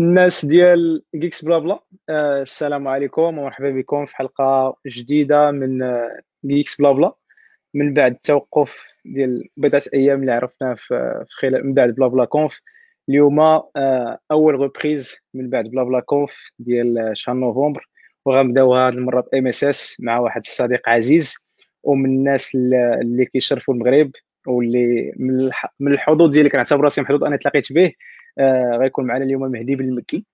الناس ديال Geeks BlaBla آه، السلام عليكم ومرحبا بكم في حلقة جديدة من آه، Geeks BlaBla من بعد التوقف ديال بضعة أيام اللي عرفناه في خلال من بعد BlaBla Conf اليوم آه، أول reprise من بعد BlaBla Conf ديال شهر نوفمبر. وغنبداو هذه المرة ب MSS مع واحد الصديق عزيز. ومن الناس اللي كيشرفوا المغرب واللي من الحظوظ ديالي كنعتبر راسي محظوظ أنا تلاقيت به. آه غيكون معنا اليوم مهدي بالمكي.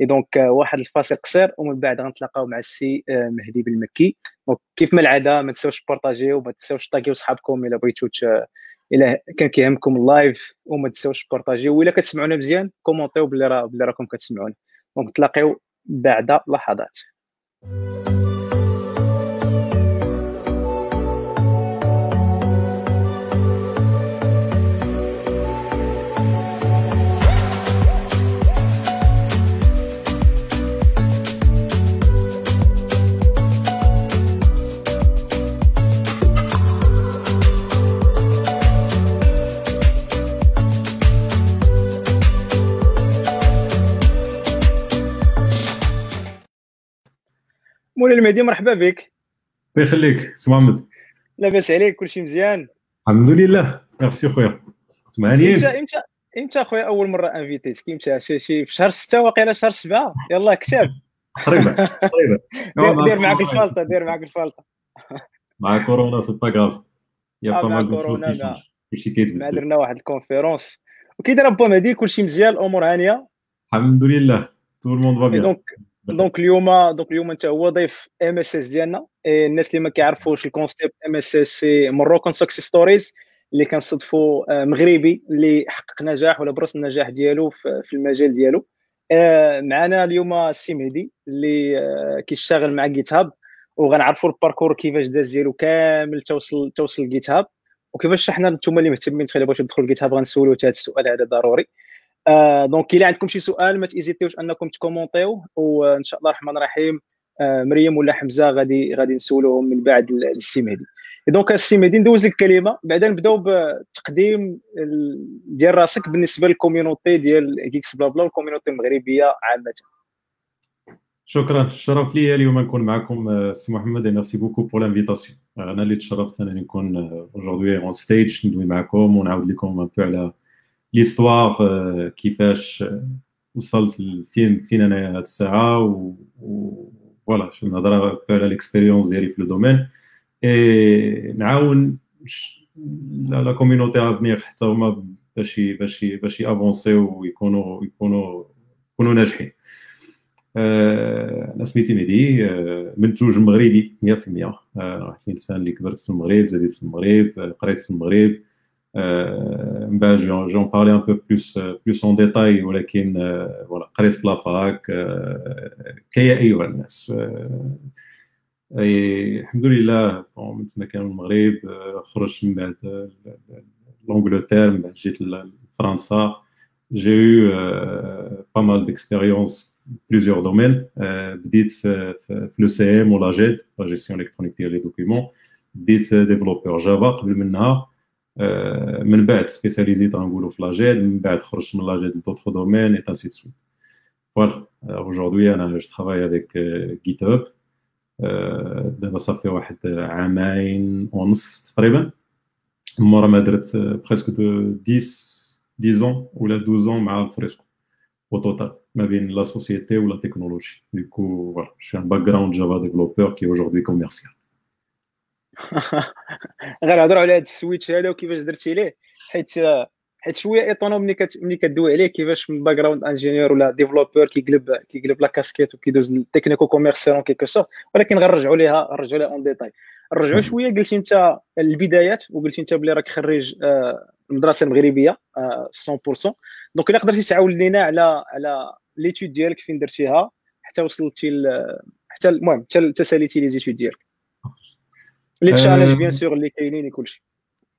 et donc آه واحد الفاصل قصير ومن بعد غنتلاقاو مع السي آه مهدي بالمكي. donc كيف ما العادة ما تنساوش بارطاجيو وما تنساوش تاكيو صحابكم إلا بغيتو إلا كان كيهمكم ال live وما تنساوش بارطاجيو ولا كتسمعونا مزيان كومونتيو بلي راه بلي راكم كتسمعونا. donc نتلاقاو بعد لحظات. مولاي المهدي مرحبا بك. الله يخليك؟ سي محمد. لاباس عليك كلشي مزيان. الحمد لله. ميرسي خويا. تمانين إمتى إمتى إمتى خويا أول مرة أنفيتيتك؟ إمتى؟ شي شي في شهر 6 واقيلا شهر 7 يلاه كتاب. تقريبا. تقريبا. دير معاك الفالطة دير معاك الفالطة. مع كورونا سي با غاف. يا با مال كورونا كلشي. كيتبدل. درنا واحد الكونفيرونس. وكي داير با مهدي كلشي مزيان الأمور هانية. الحمد لله. tout le monde va bien donc donc اليوم donc اليوم انت هو ضيف MSS ديالنا. الناس اللي ما كيعرفوش ال concept MSS Moroccan Success Stories اللي كنستضفوا مغربي اللي حقق نجاح ولا برس النجاح ديالو في المجال ديالو. معنا اليوم السي مهدي اللي كيشتغل مع GitHub وغنعرفوا ال parcours كيفاش داز ديالو كامل توصل توصل GitHub وكيفاش حنا نتوما اللي مهتمين تخلي بغيتو تدخلوا GitHub غنسولوا هذا السؤال هذا ضروري. آه donc إلا عندكم شي سؤال ما تيزيتيوش أنكم تكومونتيو وان شاء الله الرحمن الرحيم آه مريم ولا حمزة غادي غادي نسولوهم من بعد السي مهدي. donc السي مهدي ندوز لك الكلمة بعدا نبداو بالتقديم ديال راسك بالنسبة لل community ديال Geeks BlaBla وال community المغربية عامة. شكرا. الشرف لي اليوم نكون معكم سي محمد merci beaucoup pour l'invitation أنا اللي تشرفت أنني نكون aujourd'hui on stage ندوي معكم ونعاود لكم un peu على l'histoire كيفاش وصلت فين فين أنا هاد الساعة و voilà نهضر على l'expérience ديالي في le domaine et نعاون la community à venir حتى هما باش باش باش يافونسيو ويكونوا يكونوا يكونوا ناجحين أنا سميتي مهدي منتوج مغربي 100% واحد الانسان اللي كبرت في المغرب زاديت في المغرب قريت في المغرب. من بعد j'en parlerai un peu plus plus en détail ولكن voilà قريت في la fac كيا ايها الناس الحمد لله من تما كان المغرب خرجت من بعد l'Angleterre من بعد جيت لفرنسا j'ai eu pas mal d'expériences plusieurs domaines بديت في في l'ECM ولا GED la gestion électronique ديال les documents بديت développeur Java قبل منها من بعد سبيسياليزيت غنقولوا في la GED من بعد خرجت من la GED ل d'autres domaines et ainsi de suite voilà aujourd'hui أنا je travaille avec GitHub دابا صافي واحد عامين ونص تقريبا. مورا ما درت presque deux 10 10 ولا 12 مع الفريسكو au total. ما بين la société ولا technologie du coup voilà j'ai un background Java développeur qui aujourd'hui commercial غنهضروا على هذا ال switch هذا وكيفاش درتي ليه؟ حيت حيت شوية étonnant ملي كت... ملي كدوي عليه كيفاش من background ingénieur ولا développeur كيقلب كيقلب la casquette وكيدوز technico-commercial quelque sorte ولكن غنرجعوا ليها نرجعوا ليها en détail نرجعوا شوية قلتي انت البدايات وقلتي انت بلي راك خريج المدرسة المغربية 100% donc إلا قدرتي تعاود لينا على على les études ديالك فين درتيها حتى وصلتي حتى المهم حتى ساليتي les études ديالك. les challenges bien sûr اللي كاينين كلشي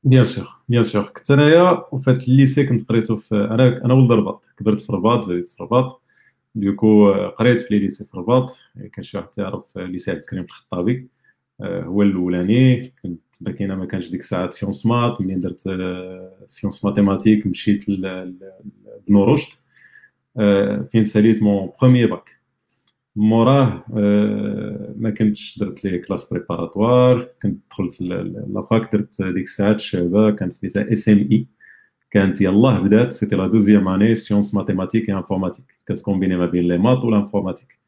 bien sûr bien sûr كنت أنايا وفات ال lycée كنت قريتو في أنا أنا ولد الرباط. كبرت في الرباط زاديت في الرباط. du coup قريت في les lycées في الرباط. كان شي واحد تعرف lycée عبد الكريم الخطابي. هو الأولاني. كنت باكينا ما كانش ديك الساعة sciences maths منين درت sciences mathématiques مشيت لبنو رشد فين ساليت mon premier bac موراه ما كنتش درت les classes préparatoires كنت دخلت la fac درت ديك الساعات الشعبه كانت سميتها SMI كانت يلاه بدات c'était la deuxième année sciences mathématiques et informatique كتكومبيني ما بين les maths و l'informatique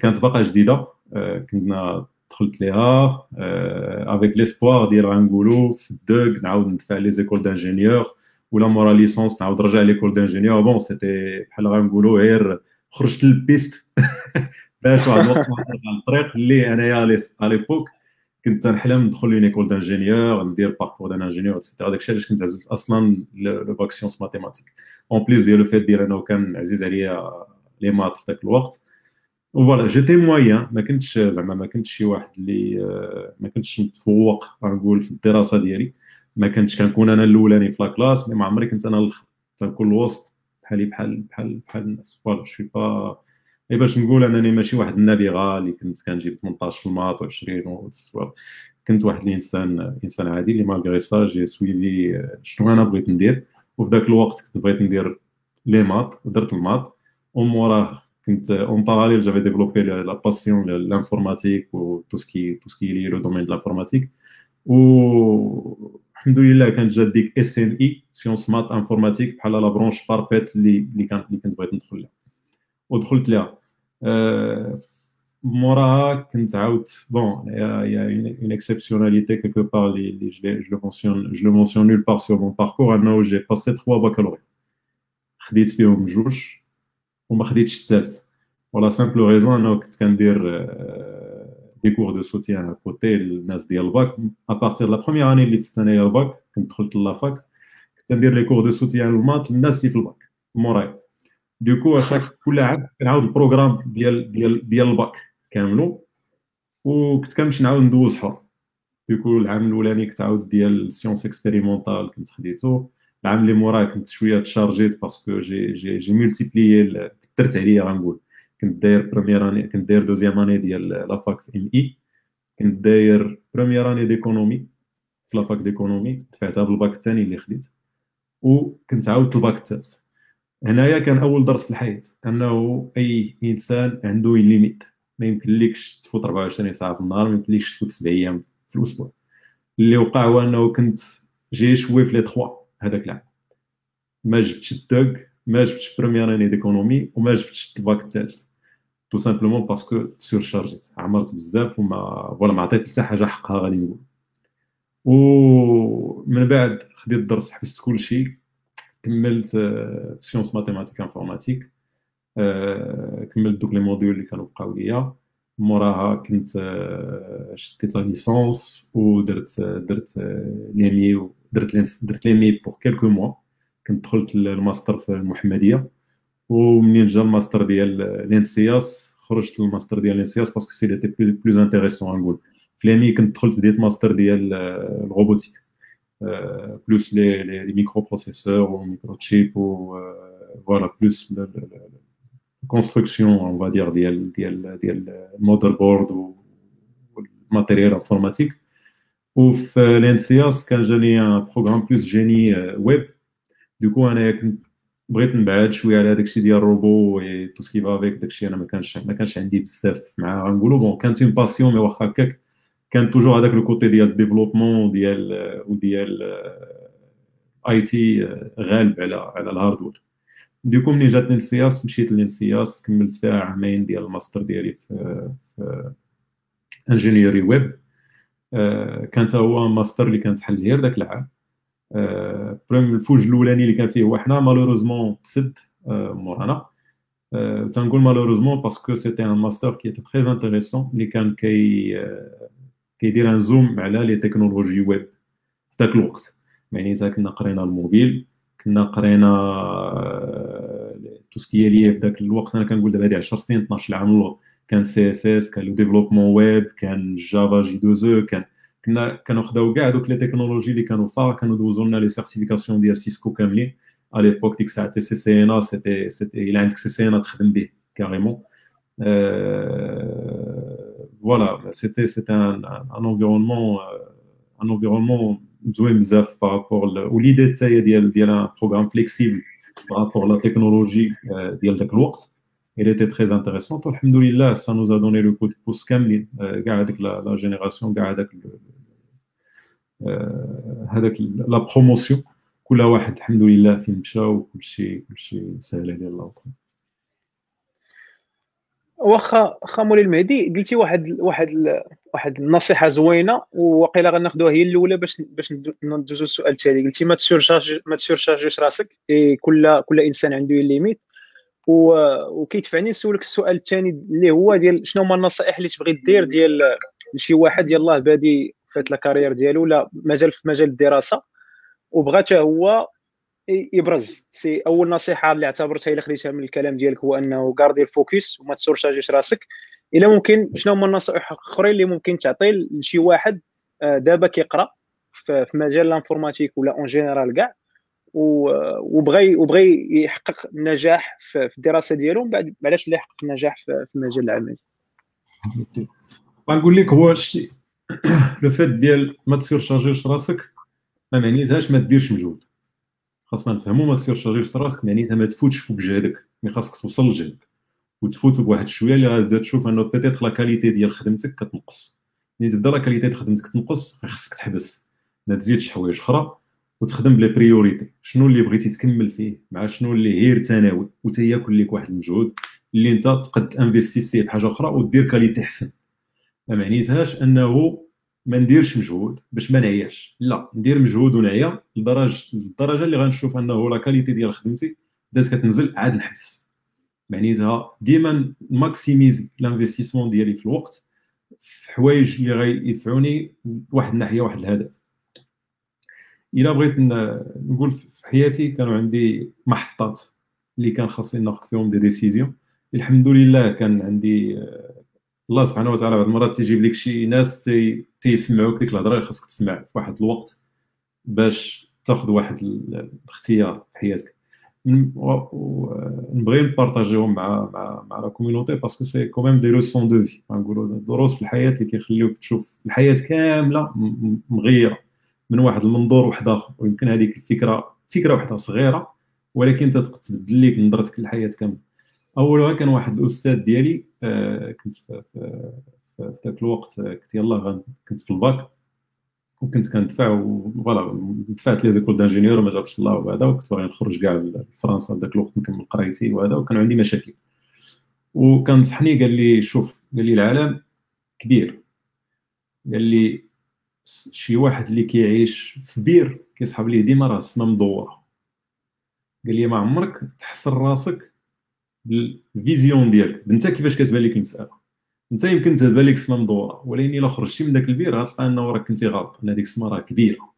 كانت باقا جديدة. كنا دخلت ليها. avec l'espoir ديال غنقولوا في ال DEUG نعاود ندفع les écoles d'ingénieurs ولا مورا la licence نعاود نرجع l'école d'ingénieur bon c'était بحال غنقولوا غير خرجت لل piste. باش واحد الوقت على الطريق اللي انايا على l'époque كنت نحلم ندخل ل une école d'ingénieur ندير parcours d'un ingénieur et cetera داكشي علاش كنت عزلت أصلا le bac sciences mathématiques en plus ديال le fait ديال أنه كان عزيز عليا les maths في ذاك الوقت voilà j'étais moyen ما كنتش زعما ما كنتش شي واحد اللي ما كنتش متفوق نقول في الدراسة ديالي. ما كنتش كنكون أنا الأولاني في la classe mais ما عمري كنت أنا الآخر تنكون الوسط بحالي بحال بحال بحال الناس. voilà je suis pas et باش نقول أنني ماشي واحد النابغة اللي كنت كنجيب 18 في ال maths و20 والصواب كنت واحد الإنسان إنسان عادي اللي malgré ça j'ai suivi شنو أنا بغيت ندير. وفي ذاك الوقت كنت بغيت ندير les maths درت ال maths. وموراه كنت en parallèle j'avais développé la passion l'informatique et tout ce qui tout ce qui est le domaine de l'informatique و الحمد لله كانت جات ديك SMI sciences maths informatique بحال la branche parfaite اللي اللي كانت اللي كنت بغيت ندخل لها ودخلت لها موراها كنت عاود bon y a une exceptionnalité quelque part اللي je le mentionne je le mentionne nulle part sur mon parcours انه j'ai passé 3 baccalauréats خديت فيهم جوج وما خديتش الثالث pour la simple raison انه كنت كندير des cours de soutien côté الناس ديال ال bac à partir la première année اللي في انايا الباك كنت دخلت la fac كنت ندير les cours de soutien ال maths للناس اللي في الباك موراي du coup à chaque كل عام كنعاود ال programme ديال ديال ديال الباك كاملو. وكنت كنمشي نعاود ندوز حر du coup العام الأولاني كنت عاود ديال sciences expérimentales كنت خديتو. العام اللي موراه كنت شوية تشارجيت parce que j'ai j'ai j'ai multiplié درت عليا غنقول. كنت داير première année كنت داير deuxième année ديال la fac في MI كنت داير première année d'économie في la fac d'économie دفعتها بالباك الثاني اللي خديت. وكنت عاودت الباك الثالث هنايا كان أول درس في الحياة أنه أي إنسان عنده limite ما يمكنلكش تفوت 24 ساعة في النهار ما يمكنلكش تفوت 7 أيام في الأسبوع. اللي وقع هو أنه كنت جاي شوي في les 3 هذاك العام. ما جبتش ال DEUG ما جبتش première année d'économie وما جبتش الباك الثالث tout simplement parce que سورشارجيت عمرت بزاف وما voilà ما عطيت حتى حاجة حقها غادي نقول. ومن بعد خديت الدرس حبست كل شيء كملت sciences mathématiques informatique كملت دوك les modules اللي كانوا بقاو ليا. موراها كنت شديت la licence ودرت درت l'EMI درت درت l'EMI pour quelques mois كنت دخلت الماستر في المحمدية. ومنين جا الماستر ديال l'ENSIAS خرجت للماستر ديال l'ENSIAS parce que c'était plus intéressant نقول. في l'EMI كنت دخلت بديت ماستر ديال ال robotique. plus les les microprocesseurs و microchip و voilà plus construction on va dire ديال ديال ديال ال motherboard وال matériel informatique وفي l'ENSIAS كان جاني un programme plus génie web du coup انايا كنت بغيت نبعد شوية على داكشي ديال ال robot et tout ce qui va avec داكشي أنا ما كانش ما كانش عندي بزاف مع غنقولوا bon كانت une passion mais واخا هكاك كان toujours هذاك le côté ديال ال développement ديال وديال IT غالب على على ال hardware du coup ملي جاتني ENSIAS مشيت ل ENSIAS كملت فيها عامين ديال الماستر ديالي في, في ingénierie web كانت هو ماستر اللي كان تحل غير ذاك العام. بروم الفوج الاولاني اللي كان فيه هو حنا malheureusement تسد مورانا تنقول malheureusement parce que c'était un master qui était très intéressant اللي كان qui كيدير un zoom على les technologies web في ذاك الوقت يعني اذا كنا قرينا الموبيل كنا قرينا تو سكي لي في ذاك الوقت أنا كنقول دابا هذه 10 سنين 12 عام كان سي اس اس كان لو ديفلوبمون ويب كان جافا جي 2 أو كان كنا كناخذوا كاع دوك لي تكنولوجي اللي كانوا فا كانوا دوزوا لنا لي سيرتيفيكاسيون ديال سيسكو كاملين على ليبوك ديك الساعة تي سي سي ان سيتي سيتي الا عندك سي سي ان تخدم به كاريمون فوالا سيتي سيتي ان انفيرونمون ان انفيرونمون زوين بزاف بارابور وليدي تاهي ديال ديال ان بروغرام فليكسيبل par rapport la technologie ديال ذاك الوقت il était très intéressant. الحمد لله ça nous a donné le coup de pouce كاملين كاع هذيك la génération كاع هذاك هذاك la promotion كل واحد الحمد لله فين مشى وكل شيء كل شيء سهل عليه الله واخا واخا مولاي المهدي قلتي واحد واحد واحد النصيحه زوينه وقيلا غناخذوها هي الاولى باش باش ندوزو السؤال التالي قلتي ما ت surcharger ما ت surcharger ش راسك كل كل انسان عنده limite وكيدفعني نسولك السؤال الثاني اللي هو ديال شنو هما النصائح اللي تبغي دير ديال لشي واحد ديال يلاه بادي في la carrière ديالو ولا مازال في مجال الدراسة وبغى حتى هو يبرز. c'est أول نصيحة اللي اعتبرتها إلا خديتها من الكلام ديالك هو أنه garder ال focus وما ت surcharger ش راسك. إلا ممكن شنو هما النصائح الأخرين اللي ممكن تعطي لشي واحد آه، دابا كيقرأ في مجال ال informatique ولا en général كاع. وبغى وبغى يحقق النجاح في الدراسة ديالو من بعد علاش لا يحقق النجاح في المجال العملي؟ غنقول لك هو شتي le fait ديال ما ت surcharger ش راسك ما معنيتهاش ما ديرش مجهود. خاصنا نفهموا ما ت surcharger ش راسك معنيتها ما تفوتش فوق جهدك mais خاصك توصل لجهدك. وتفوت بواحد شوية اللي غتبدا تشوف إنه peut-être la qualité ديال خدمتك كتنقص. ملي تبدا la qualité ديال خدمتك تنقص خاصك تحبس. ما تزيدش حوايج أخرى. وتخدم ب les priorités. شنو اللي بغيتي تكمل فيه؟ مع شنو اللي غير ثانوي وتياكل لك واحد المجهود اللي انت تقد investir ه في حاجة أخرى ودير qualité أحسن. ما معنيتهاش أنه ما نديرش مجهود باش ما نعياش لا ندير مجهود ونعيا لدرجه للدرجة اللي غنشوف أنه la qualité ديال خدمتي بدات كتنزل عاد نحبس. معنيتها ديما maximiser l'investissement ديالي في الوقت في حوايج اللي غيدفعوني لواحد الناحية واحد الهدف. إلا بغيت نقول في حياتي كانوا عندي محطات اللي كان خاصني ناخذ فيهم des décisions. الحمد لله كان عندي الله سبحانه وتعالى بعض المرات تيجيب لك شي ناس تي تيسمعوك ديك الهضرة اللي خاصك تسمع في واحد الوقت باش تاخذ واحد الاختيار في حياتك. نبغي ن partager هم مع مع مع la communauté parce que c'est quand même des leçons de vie نقولوا دروس في الحياة اللي كيخليوك تشوف الحياة كاملة مغيرة. من واحد المنظور واحد آخر. ويمكن هذيك الفكرة فكرة واحدة صغيرة ولكن تبدل لك نظرتك للحياه كاملة. اولها كان واحد الأستاذ ديالي آه، كنت في, في, في ذاك الوقت كنت يلاه كنت في الباك وكنت كندفع voilà دفعت les écoles d'ingénieurs وما جابش الله وهذا وكنت باغي نخرج كاع لفرنسا ذاك الوقت نكمل قرايتي وهذا وكان عندي مشاكل. وكان نصحني قال لي شوف قال لي العالم كبير. قال لي شي واحد اللي كيعيش في بير كيسحب ليه ديما راه السما مدورة. قال لي ما عمرك تحسن راسك بال vision ديالك. انت كيفاش كتبان لك المسألة؟ انت يمكن تبان لك السما مدورة. ولكن إلا خرجتي من داك البير غتلقى أنه راك كنتي غلط أن هذيك السما راه كبيرة.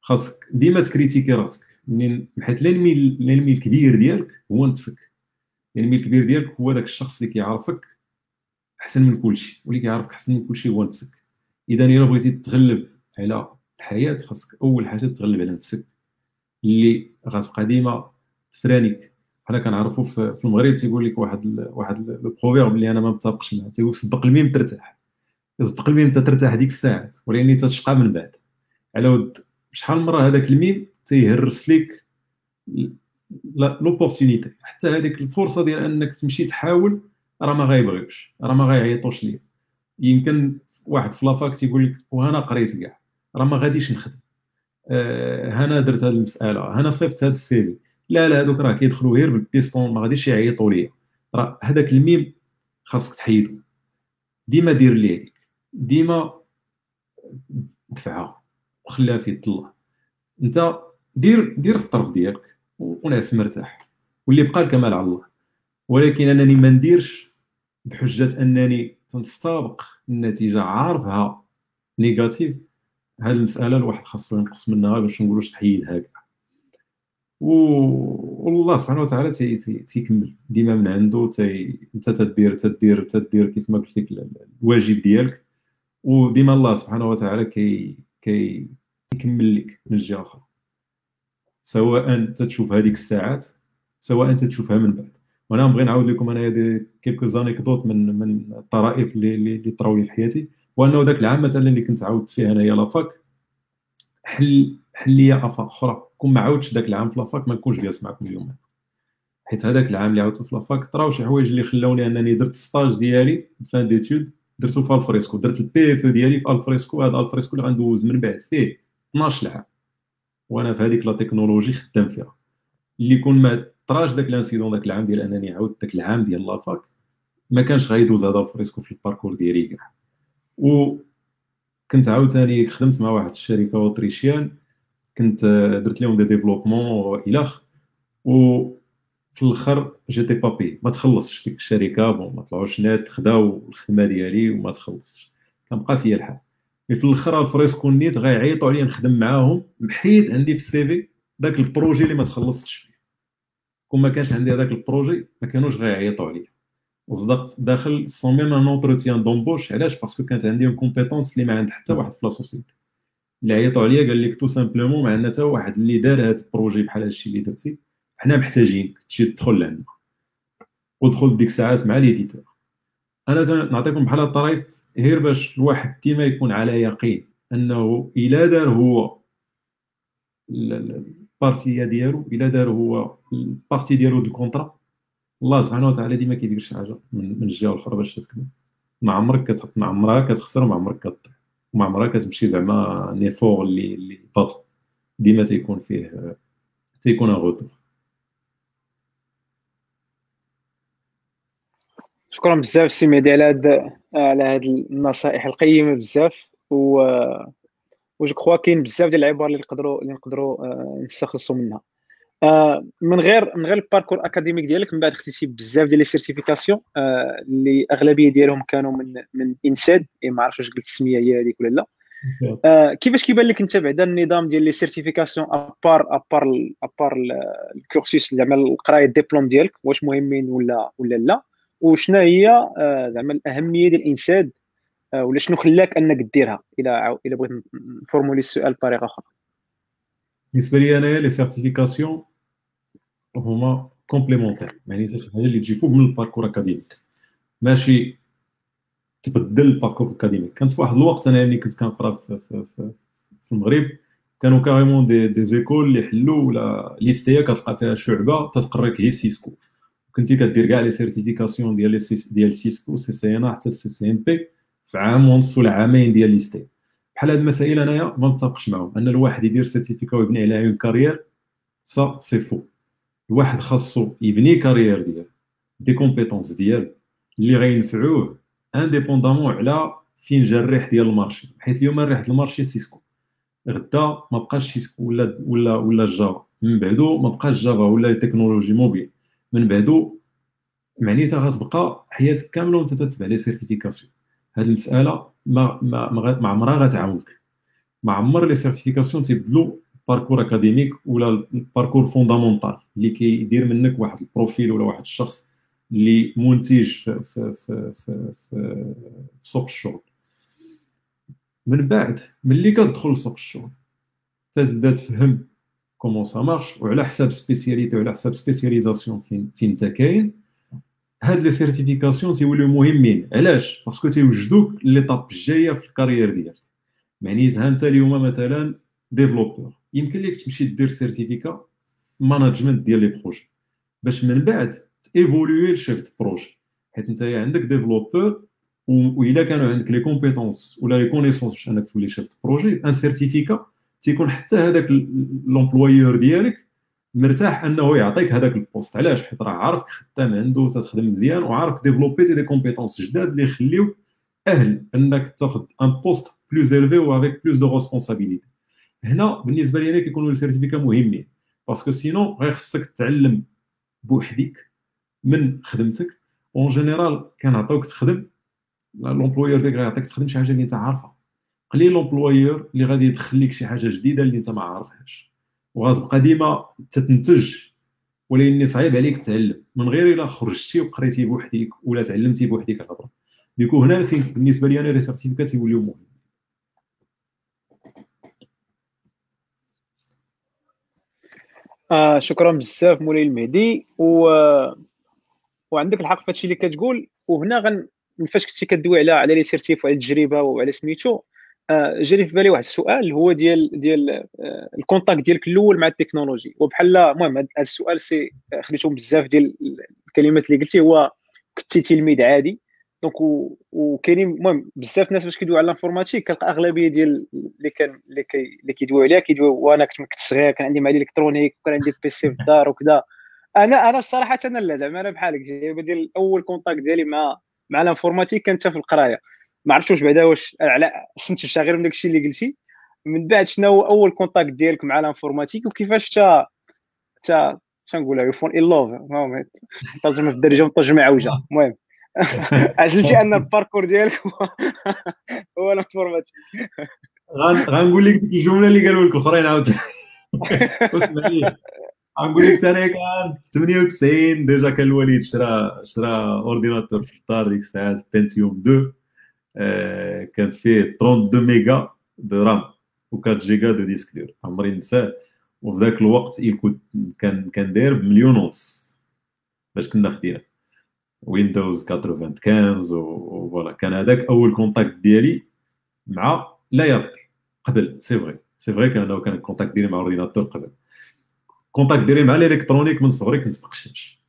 خاصك ديما ت critiquer راسك. منين حيت ال ennemi الكبير ديالك هو نفسك. ال ennemi الكبير ديالك هو داك الشخص اللي كيعرفك أحسن من كلشي. واللي كيعرفك أحسن من كلشي هو نفسك. إذا الا بغيتي تغلب على الحياة خاصك أول حاجة تغلب على نفسك اللي غتبقى ديما ت freiner ك حنا كنعرفوا في المغرب تيقول لك واحد واحد proverbe اللي أنا ما متفقش معاه تيقول سبق الميم ترتاح. سبق الميم ترتاح ديك الساعات ولكن تتشقى من بعد. على ود شحال مرة هذاك الميم تيهرس لك l'opportunité حتى هذيك الفرصة ديال أنك تمشي تحاول راه ما غايبغيوش راه ما غايعيطوش ليا. يمكن واحد في la fac تيقول لك وأنا قريت كاع راه ما غاديش نخدم. آه أنا درت هذه المسألة أنا صيفط هذا ال CV لا لا هذوك راه كيدخلوا غير بالبيستون ما غاديش يعيطوا ليا. راه هذاك الميم خاصك تحيدو. ديما دير ليه ديما دفعها وخليها في يد الله. انت دير دير الطرف ديالك ونعس مرتاح. واللي بقى الكمال على الله. ولكن أنني ما نديرش بحجة أنني تنستابق النتيجة عارفها négatif. هذه المسألة الواحد خاصو ينقص منها باش نقولوا تحيدها كاع والله سبحانه وتعالى تيكمل. ديما من عنده تي انت تدير تدير تدير كيف ما قلت لك الواجب ديالك. وديما الله سبحانه وتعالى كي كي يكمل لك من جهة أخرى. سواء تتشوف هذيك الساعات سواء تتشوفها من بعد. وأنا نبغي نعاود لكم أنا des quelques anecdotes من من الطرائف اللي اللي طراو لي في حياتي وانه ذاك العام مثلا اللي كنت عاودت فيه انايا la fac حل حل لي أفاق أخرى. كون ما عاودتش ذاك العام في la fac ما نكونش جالس معكم اليوم. حيت هذاك العام اللي عاودته في la fac طراو شي حوايج اللي خلاوني أنني درت stage ديالي fin d'études درتو في Alfresco. درت ال PFE ديالي في Alfresco. هذا Alfresco اللي غندوز من بعد فيه 12 عام وأنا في هذيك la technologie خدام فيها. اللي يكون ما طراش داك l'incident داك العام ديال انني عاودت داك العام ديال la fac ما كانش غيدوز هذا Alfresco في ال parcours ديالي كاع. و كنت عاوتاني خدمت مع واحد الشركة autrichienne كنت درت لهم des développements الخ و في الآخر j'étais pas payé ما تخلصش ديك الشركة bon ما طلعوش honnêtes خداو الخدمة ديالي وما تخلصش. كنبقى فيا الحال. mais في الآخر Alfresco نيت غيعيطوا عليا نخدم معاهم محيت عندي في ال CV داك ال projet اللي ما تخلصتش. كون ما كانش عندي هذاك ال projet ما كانوش غيعيطوا عليا. وصدقت داخل sans même un entretien d'embauche علاش؟ parce que كانت عندي une compétence اللي ما عند حتى واحد في la société اللي عيطوا عليا قال لك tout simplement ما عندنا حتى واحد اللي دار هذا ال projet بحال هذا الشيء اللي درتي. حنا محتاجينك تجي تدخل لعندنا. ودخل ديك الساعات مع l'éditeur أنا نعطيكم بحال الطريف غير باش الواحد ديما يكون على يقين أنه إلا دار هو ال partie ديالو الا دار هو ال partie ديالو du contrat الله سبحانه وتعالى ديما كيدير شي حاجة من الجهه الاخرى باش تكمل ما عمرك كتحط ما عمرها كتخسر وما عمرك كطيح وما عمرها كتمشي زعما un effort اللي اللي باطل ديما تيكون فيه تيكون un retour شكرا بزاف سي مهدي على هاد على هاد النصائح القيمه بزاف و je crois كاين بزاف ديال العبر اللي نقدروا اللي نقدروا آه، نستخلصوا منها. آه، من غير من غير ال parcours académique ديالك من بعد خديتي بزاف ديال les certifications آه، اللي أغلبية ديالهم كانوا من من INSEAD ما عرفتش واش قلت السمية هي هذيك ولا لا. كيفاش كيبان لك انت بعدا النظام ديال لي سيرتيفيكاسيون ابار ابار ابار الكورسيس زعما القراية ديبلوم ديالك؟ واش مهمين ولا ولا لا؟ وشنا هي زعما الأهمية ديال ال INSEAD ولا شنو خلاك أنك ديرها؟ إلى إلى بغيت ن formuler السؤال بطريقة أخرى. بالنسبة لي انايا les certifications هما complémentaires يعني شي حاجة اللي تجي فوق من ال parcours académique ماشي تبدل ال parcours académique كانت في واحد الوقت أنا ملي كنت كنقرأ في, في, في, في المغرب كانوا carrément des, des écoles اللي حلوا ولا l'EST كتلقى فيها شعبة تتقريك هي Cisco. كنتي كدير كاع les certifications ديال ديال سيسكو سي سي إن حتى سي سي ام بي. في عام ونص ولا عامين ديال l'EST. بحال هاد المسائل انايا ما متفقش معاهم. أن الواحد يدير certificat ويبني عليها une carrière ça c'est faux. الواحد خاصو يبني carrière ديالو des compétences ديالو اللي غينفعوه indépendamment على فين جا الريح ديال ال marché. حيت اليوم الريح ديال ال marché Cisco. غدا ما بقاش Cisco ولا ولا ولا Java. من بعدو ما بقاش Java ولا technologies mobiles من بعدو معنيتها غتبقى حياتك كاملة وانت تتبع les certifications. هاد المسألة ما ما ما عمرها غتعاونك. ما عمر les certifications تيبدلوا parcours académique ولا ال parcours fondamental اللي كيدير منك واحد ال profil ولا واحد الشخص اللي منتج في في في, في, في سوق الشغل. من بعد ملي كتدخل لسوق الشغل تبدا تفهم comment ça marche وعلى حساب spécialité وعلى حساب spécialisation فين فين انت كاين. هاد les certifications تيوليو مهمين. علاش؟ parce que تيوجدوك l'étape الجاية في ال carrière ديالك. معنيتها أنت اليوم مثلا développeur يمكن لك تمشي دير certificat management ديال les projets. باش من بعد ت évoluer ل chef projet. حيت انت عندك développeur والا كانوا عندك les compétences ولا les connaissances باش أنك تولي chef projet un certificat تيكون حتى هذاك l'employeur ديالك مرتاح أنه يعطيك هذاك ال poste علاش؟ حيت راه عارفك خدام عنده تتخدم مزيان وعارف développer des compétences جداد اللي يخليوك أهل أنك تاخذ un poste plus و avec plus de responsabilités هنا بالنسبة لي كيكونوا ال certificats مهمين. parce que sinon غير خصك تعلم بوحدك من خدمتك. en général كنعطيوك تخدم. l'employeur ديالك غيعطيك تخدم شي حاجة اللي أنت عارفها. قليل l'employeur اللي غادي يدخل لك شي حاجة جديدة اللي أنت ما عارفهاش. وغتبقى ديما تتنتج ولكن صعيب عليك تعلم. من غير إلا خرجتي وقريتي بوحدك ولا تعلمتي بوحدك الهضره du coup هنا فين؟ بالنسبة لي أنا les certificats يوليو مهم. آه شكرا بزاف مولاي المهدي. و... وعندك الحق في هادشي اللي كتقول. وهنا غن فاش كنتي كدوي على على les certifs وعلى التجربة وعلى سميتو جاني في بالي واحد السؤال هو ديال ديال آه، ال contact ديالك الأول مع التكنولوجي. وبحال المهم هذا السؤال c'est خديتهم بزاف ديال الكلمات اللي قلتي. هو كنتي تلميذ عادي. donc وكاينين المهم بزاف الناس باش كيدويو على ال informatique كنلقى أغلبية ديال اللي كان اللي كي اللي كيدويو عليها كيدويو وأنا كنت كنت صغير كان عندي معلم électronique وكان عندي PC في الدار وكذا أنا أنا الصراحه أنا لا زعما أنا بحالك ديال اول contact ديالي مع مع ال informatique كانت في القراية. ما عرفتش واش بعدا واش على استنتجت غير من داك الشيء اللي قلتي. من بعد شنو هو أول contact ديالك مع ال informatique وكيفاش تا تا شنقولها you fall in love المهم ترجمه في الدارجة وترجمه عوجه المهم. عزلتي أن ال parcours ديالك هو ال informatique. غنقول لك ديك الجمله اللي قالوا لك الاخرين عاوتاني. لي. غنقول لك أنا كان في 98 déjà كان الوالد شرا شرا ordinateur في الدار ديك الساعات Pentium 2 آه، كانت فيه 32 méga de RAM و 4 giga de disque dur عمري نساه وفي ذاك الوقت كان كان داير بمليون ونص باش كنا خدينا. Windows 95 و voilà كان هذاك أول contact ديالي مع لا يابل قبل. c'est vrai c'est vrai كان كان ال contact ديالي مع ال ordinateur قبل. contact ديالي مع ال électronique من صغري كنت بقشاش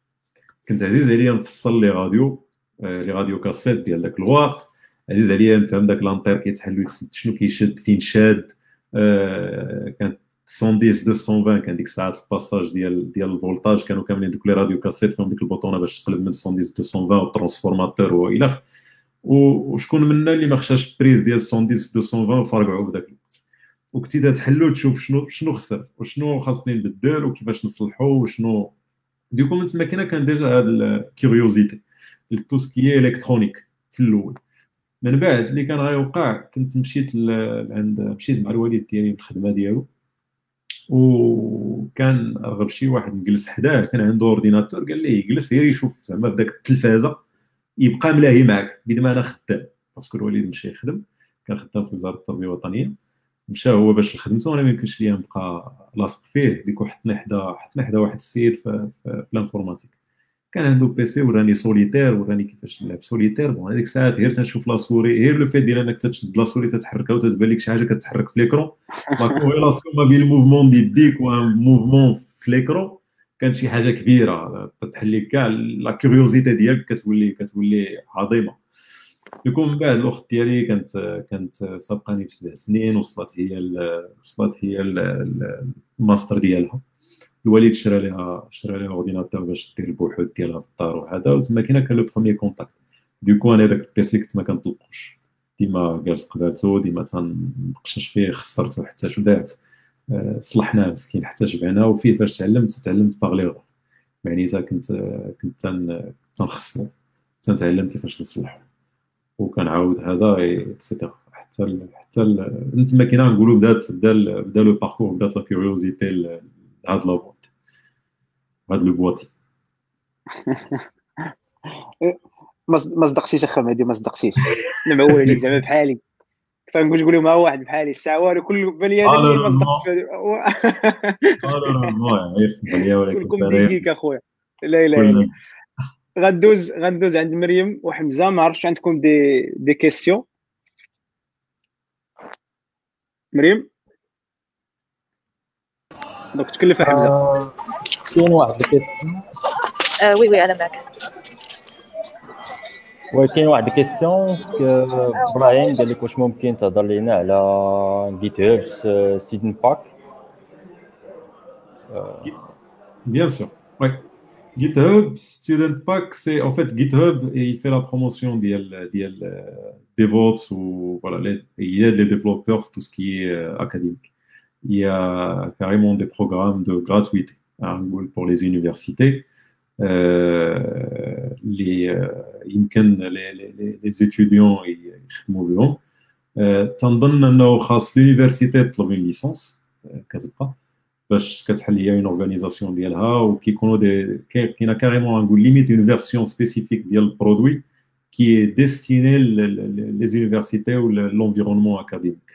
كنت عزيز عليا نفصل les radios آه، les radios cassettes ديال داك الوقت. عزيز عليا نفهم داك l'inter كيتحل ويتسد شنو كيشد فين شاد؟ آه كانت 110 220 كان ديك الساعات ال passage ديال ديال ال voltage كانوا كاملين دوك les radios cassettes فيهم ديك البوطونة باش تقلب من 110 220 وال transformateur وإلى وشكون منا اللي ما خشاش prise ديال 110 220 وفرقعوا في ذاك الوقت. وكنتي تتحلو تشوف شنو شنو خسر وشنو خاصني نبدل وكيفاش نصلحو وشنو. donc من تما كان déjà هاد ال curiosité tout ce qui électronique في الأول. من بعد اللي كان غيوقع كنت مشيت عند مشيت مع الوالد ديالي الخدمة ديالو. وكان رغب شي واحد نجلس حداه كان عنده ordinateur قال لي جلس غير يشوف زعما في التلفازة يبقى ملاهي معك بيد ما أنا خدام. parce que الوالد مشى يخدم كان خدام في وزارة التربية الوطنية. مشى هو باش لخدمته وأنا ما يمكنش ليا نبقى لاصق فيه. donc حطني حدا حطني حدا واحد السيد في, في, في ال informatique. كان عنده PC وراني سوليتير وراني كيفاش نلعب Solitaire. bon هذيك الساعات غير تنشوف la souris غير le fait ديال إنك تشد la souris تتحركها وتتبان لك شي حاجة كتحرك في l'écran la corrélation ما بين ال mouvement ديال يديك mouvement في l'écran كانت شي حاجة كبيرة تتحل لك كاع la curiosité ديالك كتولي كتولي عظيمة. يكون من بعد الأخت ديالي كانت كانت سابقاني بسبع سنين وصلت هي وصلت هي الماستر ديالها. الوالد شرا لها شرا لها ordinateur باش دير البحوث ديالها في الدار وهذا وتما كاين كان le premier contact donc أنا داك ال PC كنت ما كنطلقوش. ديما جالس قبالته ديما تنقشش فيه خسرته حتى شدعت آه، صلحناه مسكين حتى شبعنا وفيه فاش تعلمت وتعلمت باغ يعني إذا كنت كنت تنخسرو. تنتعلم كيفاش نصلحو. وكنعاود هذا et cetera حتى حتى تما كاين نقولوا بدات بدا بدا لو باركور بدات لا كيوريوزيتي هاد لابوات هاد لو بواتي. ما صدقتيش اخا مهدي ما صدقتيش. أنا معول عليك زعما بحالي. كنت نقول تقول مع واحد بحالي الساعة والو كل بالي هذا اللي ما صدقتش كلكم دقيق اخويا لا لا لا غندوز غندوز عند مريم وحمزة. ما عرفتش عندكم دي دي كيسيون مريم؟ دونك تكلف حمزه كاين واحد وي وي انا معك وي كاين واحد الكيسيون ابراهيم قال لك واش ممكن تهضر لينا على جيت هاب ستودنت باك Bien sûr, ouais. GitHub, Student Pack, c'est en fait GitHub et il fait la promotion d'IL, d'IL, DevOps ou voilà, les, il aide les développeurs tout ce qui est euh, académique. il y a carrément des programmes de gratuité hein, pour les universités. Euh, les, euh, les, les, les, étudiants يخدموا بهم تنظن انه خاص l'université تطلب une licence كتبقى باش كتحل هي اون اورغانيزاسيون ديالها وكيكونوا دي كاينه كاريمون نقول ليميت اون فيرسيون سبيسيفيك ديال البرودوي qui est destiné les universités ou l'environnement académique.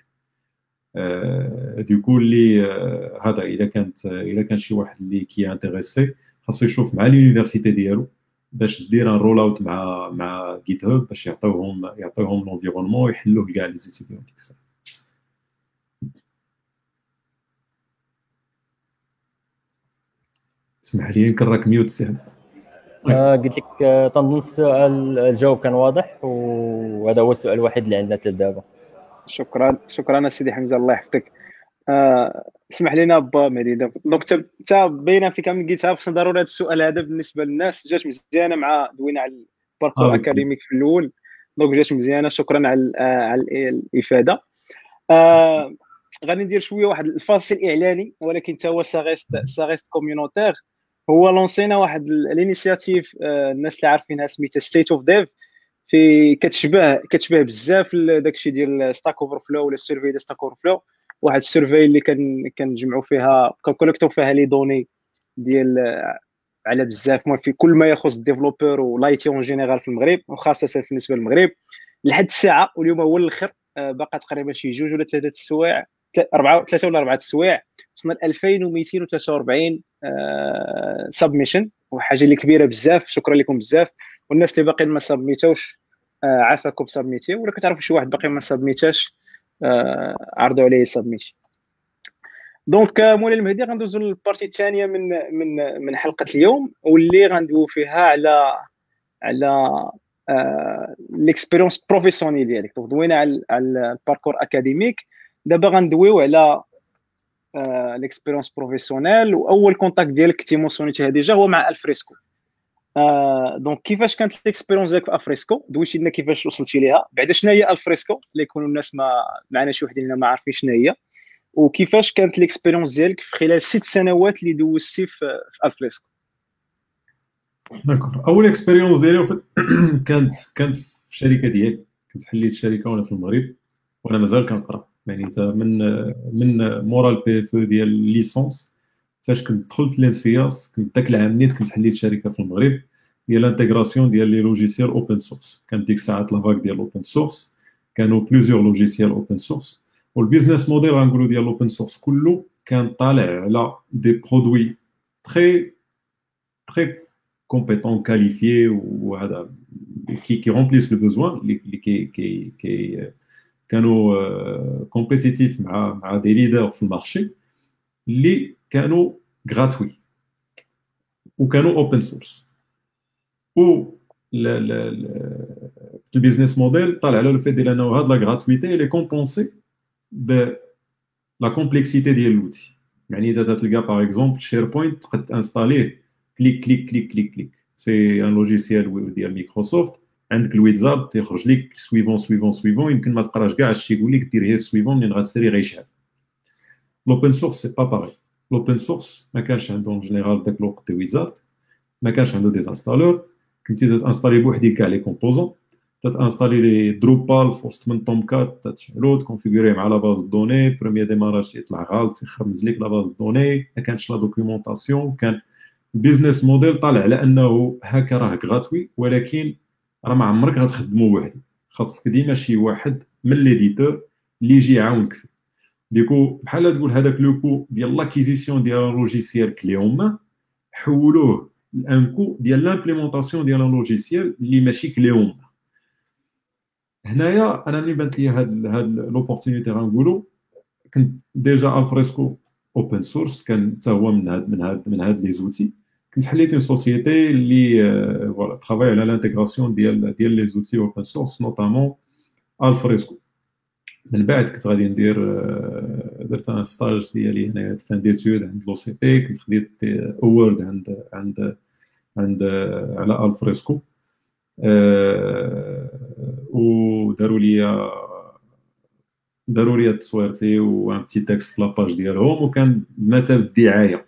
آه، donc اللي آه، هذا إذا كانت آه، إذا كان شي واحد اللي qui est intéressé خاصو يشوف مع l'université ديالو باش دير un roll out مع مع GitHub باش يعطيوهم يعطيوهم l'environnement ويحلوه كاع les étudiants ديك الساعة. اسمح لي يمكن راك mute سي آه قلت لك تنظن السؤال الجواب كان واضح وهذا هو السؤال الوحيد اللي عندنا حتى دابا شكرا شكرا سيدي حمزة الله يحفظك. آه اسمح لنا با مهدي donc انت باينه فيك من قلتها خصنا ضروري هذا السؤال هذا بالنسبة للناس. جات مزيانة مع دوينا على ال parcours آه. académique في الأول. donc جات مزيانة شكرا على آه، على الإفادة. آه غادي ندير شوية واحد الفاصل إعلاني ولكن حتى هو ça reste ça reste communautaire هو lancé نا واحد ال initiative آه، الناس اللي عارفينها سميتها State of Dev في كتشبه كتشبه بزاف داكشي ديال Stack Overflow ولا ال survey ديال Stack Overflow واحد ال survey اللي كان كنجمعوا فيها كن collect و فيها les données ديال على بزاف. في كل ما يخص ال developer و l'IT en général في المغرب وخاصة بالنسبة للمغرب لحد الساعة واليوم هو الآخر آه، باقا تقريبا شي جوج ولا ثلاثة السوايع اربعه ثلاثة ولا أربعة السوايع. وصلنا ل 2243 submission وحاجة اللي كبيرة بزاف شكرا لكم بزاف. والناس اللي باقيين ما submit وش عافاكم submit ي ولا كتعرفوا شي واحد باقي ما submit اش آه، عرضوا عليه submit ي. donc مولاي المهدي غندوزو لل partie الثانية من من من حلقة اليوم واللي غندويو فيها على على l'expérience professionnelle ديالك. donc دوينا على على ال parcours académique دابا غندويو على l'expérience professionnelle وأول contact ديالك كنتي mentionnéتيها déjà هو مع Alfresco donc كيفاش كانت l'expérience ديالك في Alfresco دويتي لنا كيفاش وصلتي ليها. بعدا شنو هي Alfresco اللي يكونوا الناس ما معنا شي وحدين ما عارفين شنو هي. وكيفاش كانت l'expérience ديالك في خلال ست سنوات اللي دوزتي في, Alfresco d'accord أول expérience ديالي كانت كانت في الشركة ديالي. كنت حليت الشركة وأنا في المغرب وأنا مازال كنقرأ. يعني من من مورا ال PF ديال ال licence فاش كنت دخلت l'ENSIAS كنت ذاك العام نيت كنت حليت شركه في المغرب ديال ال intégration ديال les logiciels open source كانت ديك الساعات la vague ديال open source كانوا plusieurs logiciels open source وال business model غنقولوا ديال ال open source كله كان طالع على des produits très très compétents qualifiés وهذا qui qui remplissent le besoin اللي qui qui qui كانوا compétitifs مع مع des leaders في ال marché اللي كانوا gratuits وكانوا open source و ال business model طالع على le ديال انه هاد la gratuité اللي compensée ب la complexité ديال l'outil يعني إذا تلقى par exemple SharePoint تقد تinstallيه clique clique clique clique. clique c'est un logiciel ديال مايكروسوفت عندك الويتزاب تيخرج لك suivant suivant suivant يمكن ما تقراش كاع اش يقول لك دير غير suivant منين غتسري غيشعل l'open source c'est pas pareil l'open source ما كانش عندهم جينيرال داك الوقت des wizards ما كانش عنده des installeurs كنتي تاinstaller بوحدك كاع les composants تاinstaller les Drupal في وسط من Tomcat تشعلو تconfigurer مع la base de données premier démarrage يطلع غلط يخرمز لك la base de données ما كانش la documentation كان ال business model طالع على انه هكا راه gratuit ولكن راه ما عمرك غتخدمو وحدك خاصك ديما شي واحد من l'éditeur اللي يجي يعاونك فيه. du coup بحال تقول هذاك le coût ديال l'acquisition ديال logiciel كلي حولوه لأن coût ديال l'implémentation ديال logiciel اللي ماشي كلي هنايا أنا ملي بانت لي هاد هاد l'opportunité غنقولو كنت déjà Alfresco open source كان حتى هو من هاد من هاد من هاد les outils. كنت حليت une société اللي voilà travaille على l'intégration ديال ديال les outils open source notamment Alfresco. من بعد كنت غادي ندير درت un stage ديالي هنايا fin d'études عند l'OCP كنت خديت اوورد عند عند عند على Alfresco وداروا لي داروا لي تصويرتي و un petit texte la page ديالهم وكان مثال الدعايه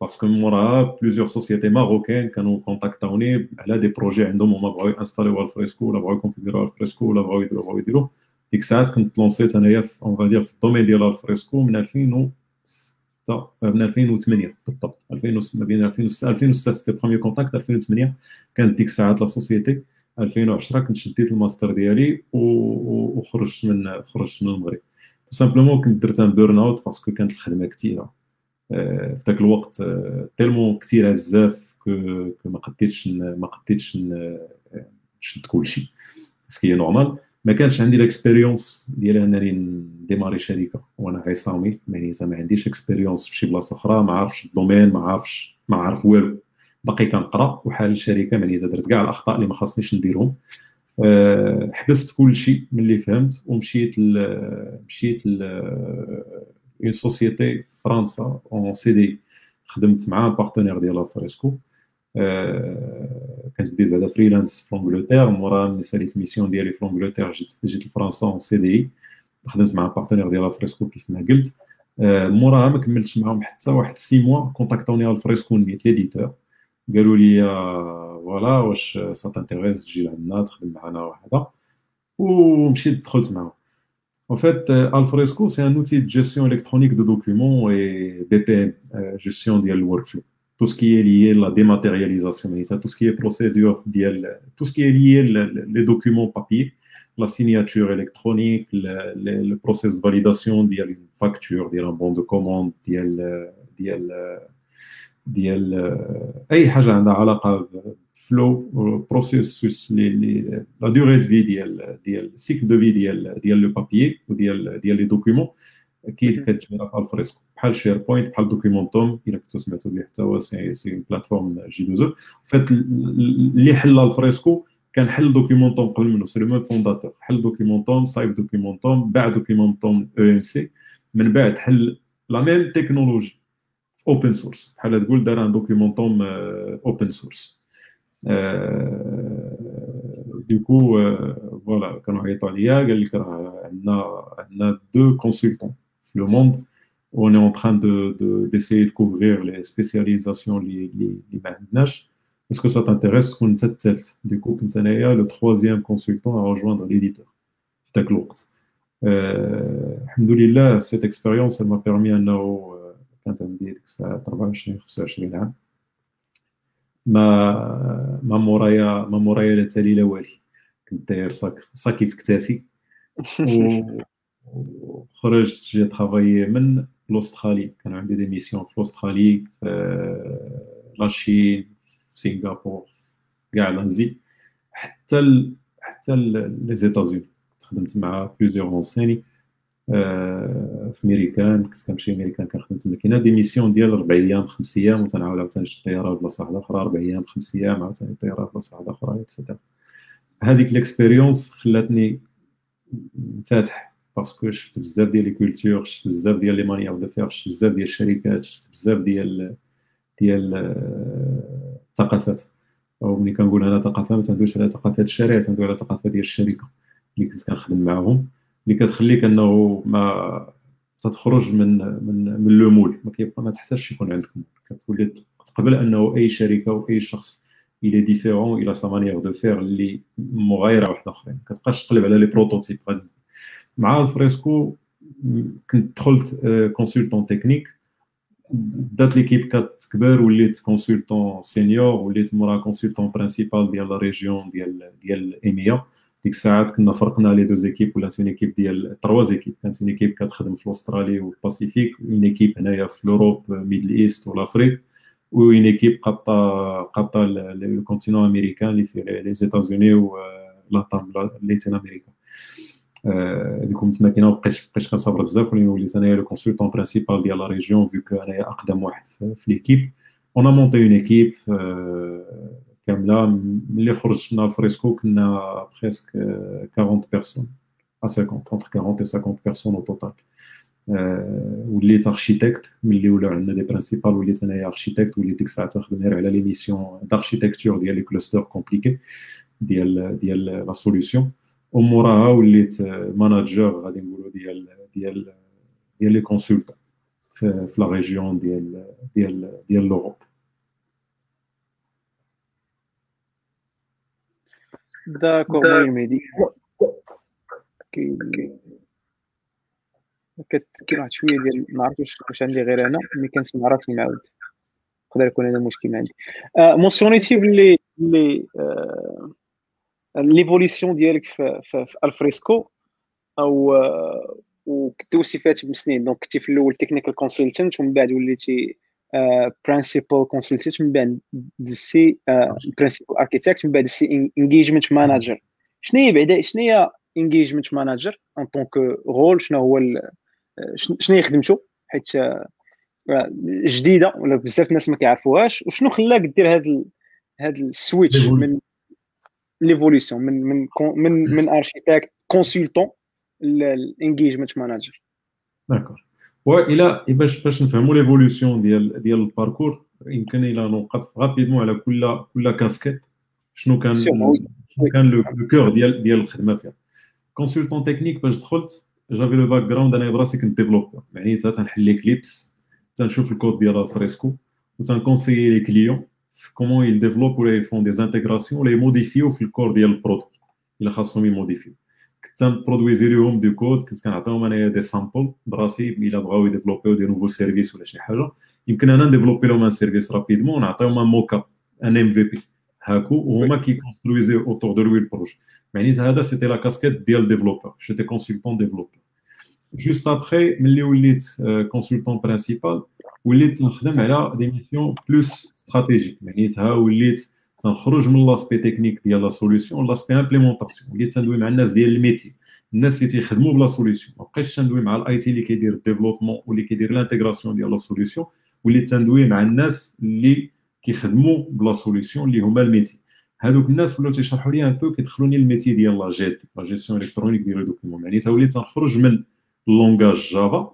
parce que موراها plusieurs sociétés marocaines كانوا contactاوني على des projets عندهم هما بغاو installيو Alfresco ولا بغاو يconfigurو Alfresco ولا بغاو يديرو بغاو يديرو. ديك الساعات كنت lancéت انايا en في ال domaine ديال Alfresco من 2006 من 2008 بالضبط 2000 ما بين 2006 2006 c'était premier contact 2008 كانت ديك الساعات la société 2010 كنت شديت الماستر ديالي وخرجت من خرجت من المغرب tout simplement كنت درت un burn-out parce que كانت الخدمه كثيره في ذاك الوقت tellement كثيره بزاف que ما قديتش ما قديتش نشد كلشي هي normal ما كانش عندي ال expérience ديال أنني نdémarrer شركة. وأنا غير صامي يعني ما عنديش expérience في شي بلاصة أخرى ما عارفش ال domaine ما عارفش ما عارف والو. باقي كنقرا وحال الشركة معنيتها درت كاع الأخطاء اللي ما خاصنيش نديرهم. أه حبست كل شيء من اللي فهمت ومشيت ل مشيت ل une société في فرنسا en CDI خدمت مع partenaire ديال Alfresco أه كنت بديت بعدا freelance في Angleterre مورا ملي ساليت mission ديالي في Angleterre جيت جيت لفرنسا en CDI خدمت مع partenaire ديال Alfresco كيف ما قلت أه موراها ما كملتش معاهم حتى واحد six mois contactوني على Alfresco نيت l'éditeur قالوا لي voilà واش ça t'intéresse تجي لعندنا تخدم معنا وهذا ومشيت دخلت معاهم En fait, Alfresco, c'est un outil de gestion électronique de documents et BPM, euh, gestion du workflow. Tout ce qui est lié à la dématérialisation, tout ce qui est procédure, tout ce qui est lié les documents papier, la signature électronique, le, le, le process de validation d'une facture, d'un bon de commande, d'un ديال اي حاجه عندها علاقه بفلو بروسيسوس لا دوغي دو في ديال ديال السيكل دو في ديال ديال لو بابيي وديال ديال لي دوكيومون كي كتجينا بحال الفريسكو بحال شير بوينت بحال Documentum إلا كنتو سمعتوا به حتى هو c'est ces plateformes جي دوزو fait اللي حل Alfresco كان حل Documentum قبل منه c'est le même fondateur. حل Documentum صايب Documentum باع Documentum EMC من بعد حل la même technologie open source بحال تقول دار un Documentum open source du coup voilà كانوا عيطوا عليا قال لك راه عندنا عندنا deux consultants في le monde on est en train de d'essayer de, de couvrir les spécialisations اللي اللي ما عندناش est-ce que ça t'intéresse تكون انت الثالث du coup كنت انايا le troisième consultant à rejoindre l'éditeur في ذاك الوقت الحمد لله cette expérience elle m'a permis انه كانت عندي ديك الساعة 24 25 عام ما ما مورايا ما مورايا لا تالي لا والي كنت داير صاك صاكي في كتافي وخرجت j'ai travaillé من l'Australie كان عندي des missions في l'Australie في la Chine في Singapour كاع l'Asie حتى ال... حتى les États-Unis خدمت مع plusieurs enseignes في ميريكان كنت كنمشي ميريكان كنخدم تما. كاينة des missions ديال ربع أيام خمس أيام. وتنعاود عاوتاني نشد الطياره بلاصة واحدة أخرى. ربع أيام خمس أيام عاوتاني الطياره بلاصة واحدة أخرى et cetera هذيك l'expérience خلاتني فاتح parce que شفت بزاف ديال les cultures شفت بزاف ديال les manières de faire شفت بزاف ديال الشركات شفت بزاف ديال ديال الثقافات أو ملي كنقول أنا ثقافه ما تندويش على ثقافات الشارع تندوي على ثقافه ديال الشركة اللي كنت كنخدم معاهم اللي كتخليك انه ما تتخرج من من من le moule ما كيبقى ما تحتاجش يكون عندك كتولي تقبل انه اي شركه واي شخص il est différent il a sa manière de faire اللي مغايره واحدة اخرين كتبقاش تقلب على les prototypes غادي مع Alfresco كنت دخلت consultant technique بدات l'équipe كتكبر وليت consultant senior وليت مورا consultant principal ديال la région ديال ديال EMEA ديك الساعات كنا فرقنا les deux équipes ولا une équipe ديال trois équipes كانت une équipe كتخدم في l'Australie وال Pacifique une équipe هنايا في l'Europe Middle East و l'Afrique و une équipe قابطة قابطة le continent américain اللي في les États-Unis و LATAM Latin America ديكم تما كاينة بقيت بقيت كنصبر بزاف وليت انايا le consultant principal ديال la région vu que انايا اقدم واحد في l'équipe on a monté une équipe كامله ملي خرجت من Alfresco كنا presque 40 personnes 50 entre 40 et 50 personnes au total وليت architecte ملي ولاو عندنا des principals وليت انايا architecte وليت ديك الساعة تخدم غير على les missions d'architecture ديال les clusters compliqués ديال ديال la solution وموراها وليت manager غادي نقولوا ديال ديال ديال les consultants في la région ديال ديال ديال l'Europe d'accord المهم مهدي كاين واحد شوية ديال ما عرفتش واش عندي غير أنا ملي كنسمع راسي معاود يقدر يكون هذا المشكل عندي مونسيونيتي بلي بلي l'évolution ديالك في, في, في Alfresco أو وكنت فات بسنين donc كنتي في الأول technical consultant ومن بعد وليتي principal consultant من بعد دزتي principal architect من بعد دزتي engagement manager شنو هي بعدا شنو هي engagement manager en tant que rôle شنو هو شنو هي خدمته؟ حيت جديدة ولا بزاف الناس ما كيعرفوهاش. وشنو خلاك دير هذا هذا ال switch من l'évolution من من من من architecte consultant ال engagement manager d'accord والى باش باش نفهموا l'évolution ديال ديال ال parcours يمكن إلى نوقف rapidement على كل كل كاسكيت شنو كان شنو كان le cœur ديال ديال الخدمه فيها consultant technique باش دخلت j'avais le background أنا براسي كنت developer معناتها تنحل Eclipse تنشوف الكود ديال Alfresco وتنكونسيي les clients comment ils développent ولا ils font des intégrations ولا يموديفيو في ال core ديال ال produit الا خاصهم يموديفيو كنت نبرودويزي لهم du code كنت كنعطيهم انايا des samples براسي الا بغاو يديفلوبيو des nouveaux services ولا شي حاجة يمكن أنا نديفلوبي لهم un service rapidement ونعطيهم un mock-up un MVP هاكو وهما كيكونسترويزي autour de lui ال projet معناتها هذا c'était la casquette ديال developer j'étais consultant developer juste après ملي وليت consultant principal وليت نخدم على des missions plus stratégiques معناتها وليت تنخرج من l'aspect technique ديال la solution l'aspect implémentation وليت تندوي مع الناس ديال ال métier الناس اللي تيخدموا ب la solution ما بقيتش تندوي مع ال IT اللي كيدير ال développement واللي كيدير l'intégration ديال la solution وليت تندوي مع الناس اللي كيخدموا ب la solution اللي هما ال métier هذوك الناس ولاو تيشرحوا لي un peu كيدخلوني ال métier ديال la GED la gestion électronique ديال documents معناتها وليت تنخرج من langage Java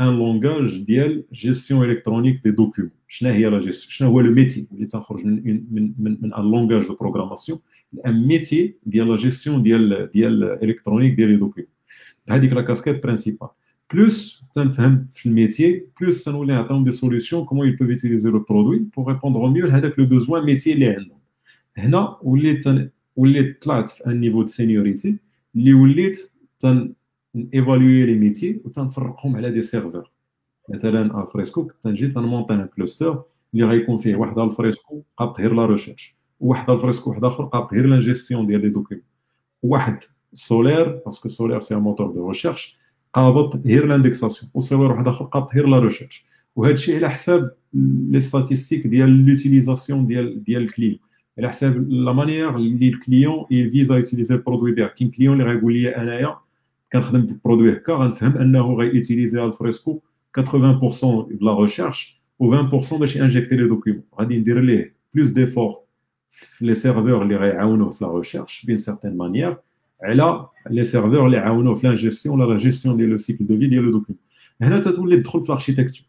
un langage ديال gestion électronique des documents شنو هي لا جيستيون شنو هو le métier اللي تنخرج من من من من un langage de programmation un métier ديال la gestion ديال ديال électronique ديال les documents هذيك la casquette principal plus تنفهم في ال métier plus تنولي نعطيهم des solutions comment ils peuvent utiliser le produit pour répondre mieux لهذاك le besoin métier اللي عندهم هنا وليت وليت طلعت في un niveau de séniorité اللي وليت تن ايفالوي les métiers وتنفرقهم على des serveurs مثلا Alfresco كنت نجي تنمونطي un cluster اللي غيكون فيه واحد Alfresco قابط غير la recherche وواحد Alfresco واحد اخر قابط غير la gestion ديال les documents واحد Solr parce que Solr c'est moteur de recherche قابط غير l'indexation و Solr واحد اخر قابط غير la recherche وهذا الشيء على حساب les statistiques ديال l'utilisation ديال ديال ال client على حساب la manière اللي الكليون يفيزا يوتيليزي البرودوي ديالك كاين client اللي غيقول لي انايا كنخدم بال produit هكا غنفهم أنه غي utiliser Alfresco 80% بلا recherche و 20% باش injecter les documents غادي ندير ليه plus d'efforts في les serveurs اللي غيعاونوه في la recherche بين certaine manière على les serveurs اللي عاونوه في l'ingestion ولا لا جيستيون ديال le cycle de vie ديال le document هنا تتولي تدخل في ال architecture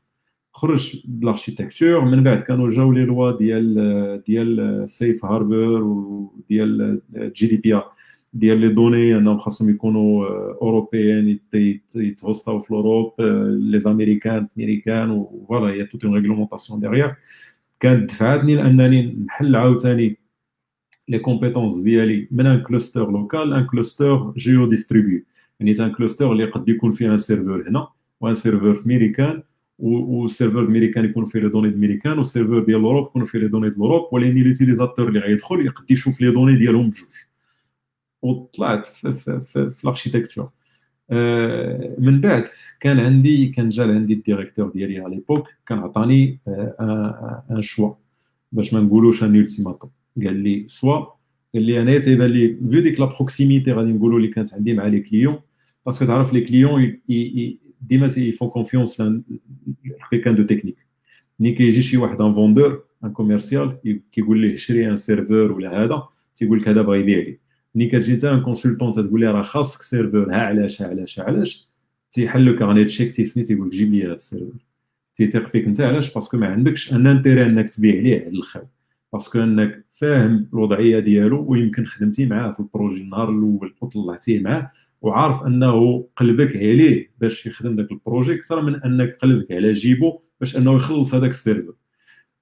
خرج بال architecture من بعد كانوا جاو لي لوا ديال ديال Safe Harbor وديال GDPR ديال les données أنهم خاصهم يكونوا européens يتهوستاو في l'Europe les américains في américain et voilà هي toute une réglementation derrière كانت دفعتني لأنني نحل عاوتاني les compétences ديالي من un cluster local un cluster géo-distribué يعني un cluster اللي قد يكون فيه un serveur هنا و un serveur في américain وال serveur ال américain يكون فيه les données ال américain وال serveur ديال l'Europe يكون فيه les données ديال l'Europe ولكن l'utilisateur اللي غيدخل يقد يشوف les données ديالهم بجوج. وطلعت في, في, في, في ال architecture آه، من بعد كان عندي كان جا عندي ال directeur ديالي à l'époque كان عطاني un choix باش ما نقولوش un ultimatum قال لي soit قال لي أنا تيبان لي vu ديك la proximité غادي نقولوا اللي كانت عندي مع les clients parce que تعرف les clients ديما ils font confiance gens de technique ملي كيجي شي واحد un vendeur un commercial كيقول ليه شري un serveur ولا هذا تيقول لك هذا بغا يبيع لي. ملي كتجي انت un consultant تقول ليه راه خاصك serveur ها علاش ها علاش ها علاش تيحل لك carnet chèque تيسني تيقول لك جيب لي هذا ال serveur تيثيق فيك انت علاش parce que ما عندكش un intérêt انك تبيع ليه على الخير parce que انك فاهم الوضعيه ديالو ويمكن خدمتي معاه في ال projet النهار الأول وطلعتيه معاه وعارف انه قلبك عليه باش يخدم داك ال projet أكثر من انك قلبك على جيبو باش انه يخلص هذاك ال serveur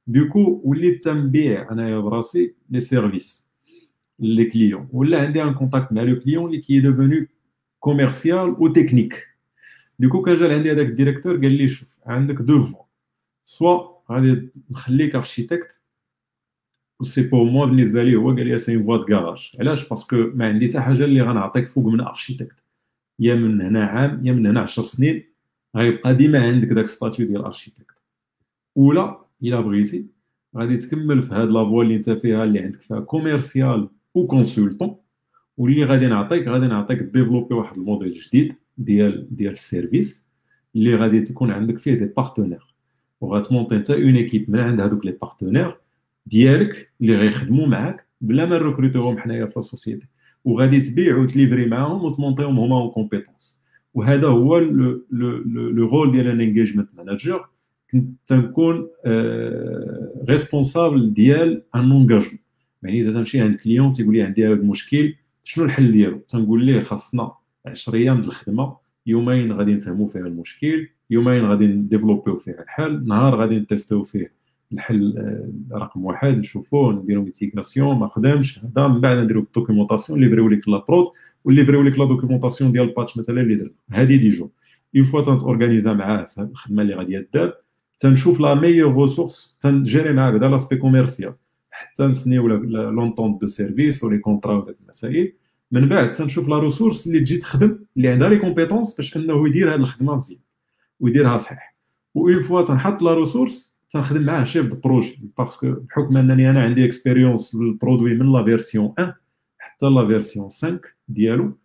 du coup وليت تنبيع انايا براسي les services les clients ولا عندي un contact مع le client اللي qui devenait commercial و technique du coup كان جا عندي هذاك ال directeur قال لي شوف عندك deux voies soit غادي نخليك architecte et c'est pour moi بالنسبة لي هو قال لي c'est voie de garage علاش parce que ما عندي حتى حاجة اللي غنعطيك فوق من architecte يا من هنا عام يا من هنا 10 سنين غيبقى ديما عندك داك statut ديال architecte ولا الا بغيتي غادي تكمل في هاد la voie اللي انت فيها اللي عندك فيها commercial و consultant واللي غادي نعطيك غادي نعطيك développer واحد الموديل جديد ديال ديال ال services اللي غادي تكون عندك فيه des partenaires وغت monter انت une équipe من عند هذوك les partenaires ديالك اللي غيخدموا معاك بلا ما نركروتيهم حنايا في la société وغادي تبيع وت livrer معاهم وتمونطيهم هما en compétences وهذا هو le rôle ديال un engagement manager كنت تنكون responsable ديال un engagement يعني إذا تمشي عند client تيقول لي عندي هذا المشكل شنو الحل ديالو؟ تنقول ليه خاصنا 10 أيام ديال الخدمة يومين غادي نفهموا فيها المشكل يومين غادي نديفلوبيو فيه الحل نهار غادي نتيستيو فيه الحل آه، رقم واحد نشوفوه نديرو l'intégration ما خدامش هذا من بعد نديرو ال documentation اللي فريو لك la prod واللي فريو la documentation ديال ال patch مثلا اللي درنا هذه dix jours. Une fois تنتورغانيزا معاه في الخدمة اللي غادي يدار تنشوف la meilleure ressource تن gérer معاه بعدا l'aspect commercial حتى نسنيو l'entente de service و les contrats وداك المسائل من بعد تنشوف la ressource اللي تجي تخدم اللي عندها les compétences باش انه يدير هذه الخدمة مزيان ويديرها صحيح. Une fois تنحط la ressource تنخدم معاه chef de projet parce que بحكم أنني أنا عندي expérience بال produit من la version 1 حتى la version 5 ديالو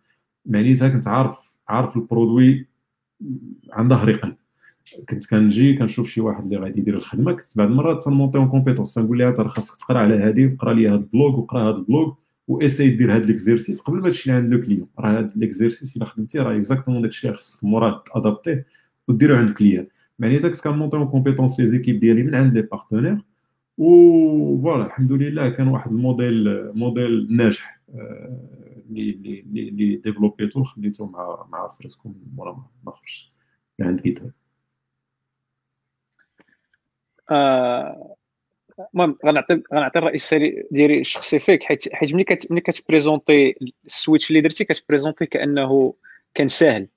معنيتها كنت عارف عارف ال produit عن ظهر قلب كنت كنجي كنشوف شي واحد اللي غادي يدير الخدمة كنت بعض المرات تن monter en compétences تنقول لها ترى خاصك تقرا على هذه وقرا لي هذا ال blog وقرا هذا ال blog و essaie دير هذا l'exercice قبل ما تمشي لعند le client راه هذا l'exercice إلا خدمتي راه exactement داكشي اللي خاصك مورا تادابتيه وديرو عند ال client معناتها كنت كن monter en compétences les équipes ديالي من عند les partenaires et voilà الحمد لله كان واحد ال modèle modèle ناجح اللي اللي اللي ديفلوبيتو خليته مع مع Alfresco مورا ما خرجت عند كيتاب آه، المهم غنعطي غنعطي الراي ديالي الشخصي فيك حيت حيت ملي كت ملي كت présenter ال switch اللي درتي كت présenter كأنه كان ساهل.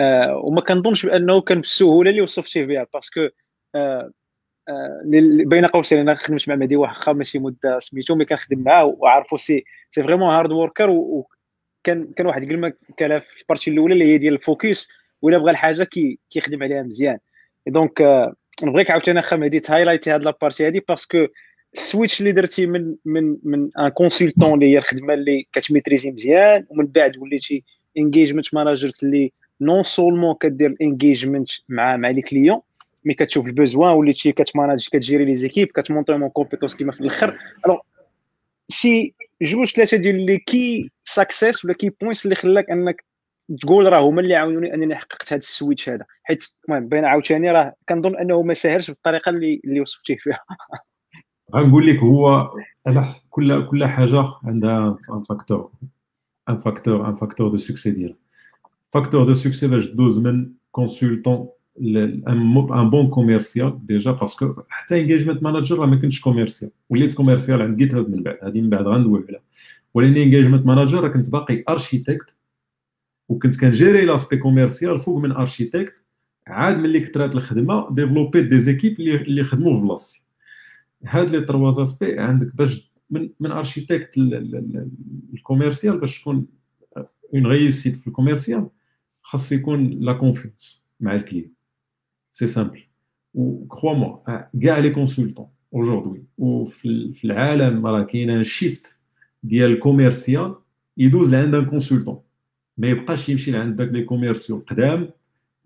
آه وما كنظنش بأنه كان بالسهولة اللي وصفتيه بها parce que آه آه بين قوسين أنا خدمت مع مهدي واخا ماشي مدة سميتو ملي كنخدم معاه وعارفو c'est c'est vraiment hard worker وكان كان واحد الكلمة كان في ال partie الأولى اللي هي ديال ال focus ولا بغى الحاجة كي كيخدم عليها مزيان. Donc آه نبغيك عاوتاني أخا مهدي ت highlight هاد la partie هادي parce que ال switch اللي درتي من من من un consultant اللي هي الخدمة اللي كت maîtriser مزيان ومن بعد وليتي engagement manager اللي non seulement كدير ال engagement مع مع les clients mais كتشوف ال besoin وليتي كت manager كت gérer les équipes monte en compétences كيما في الأخر. Alors شي جوج ثلاثة ديال les key success ولا key points اللي خلاك أنك تقول راه هما اللي عاونوني أنني حققت هذا ال switch هذا. حيت المهم بين عاوتاني راه كنظن أنه ما ساهلش بالطريقة اللي اللي وصفتيه فيها. غنقول لك هو على كل كل حاجة عندها un facteur un facteur un facteur de succès ديالها. facteur de succès باش دوز من consultant un bon commercial déjà parce que حتى engagement manager راه ما كنتش commercial وليت commercial عند GitHub من بعد هذه من بعد غندوي عليها. ولكن engagement manager راه كنت باقي architecte وكنت كن gérer l'aspect commercial فوق من architecte عاد ملي كثرات الخدمة développer des équipes اللي يخدموا في بلاصتي. هاد les trois aspects عندك باش من من architecte ال commercial باش تكون une réussite في ال commercial خاص يكون la confiance مع ال client c'est simple و crois-moi كاع les consultants aujourd'hui وفي العالم راه كاين shift ديال ال commercial يدوز لعند un consultant ما يبقاش يمشي لعند داك les commerciaux قدام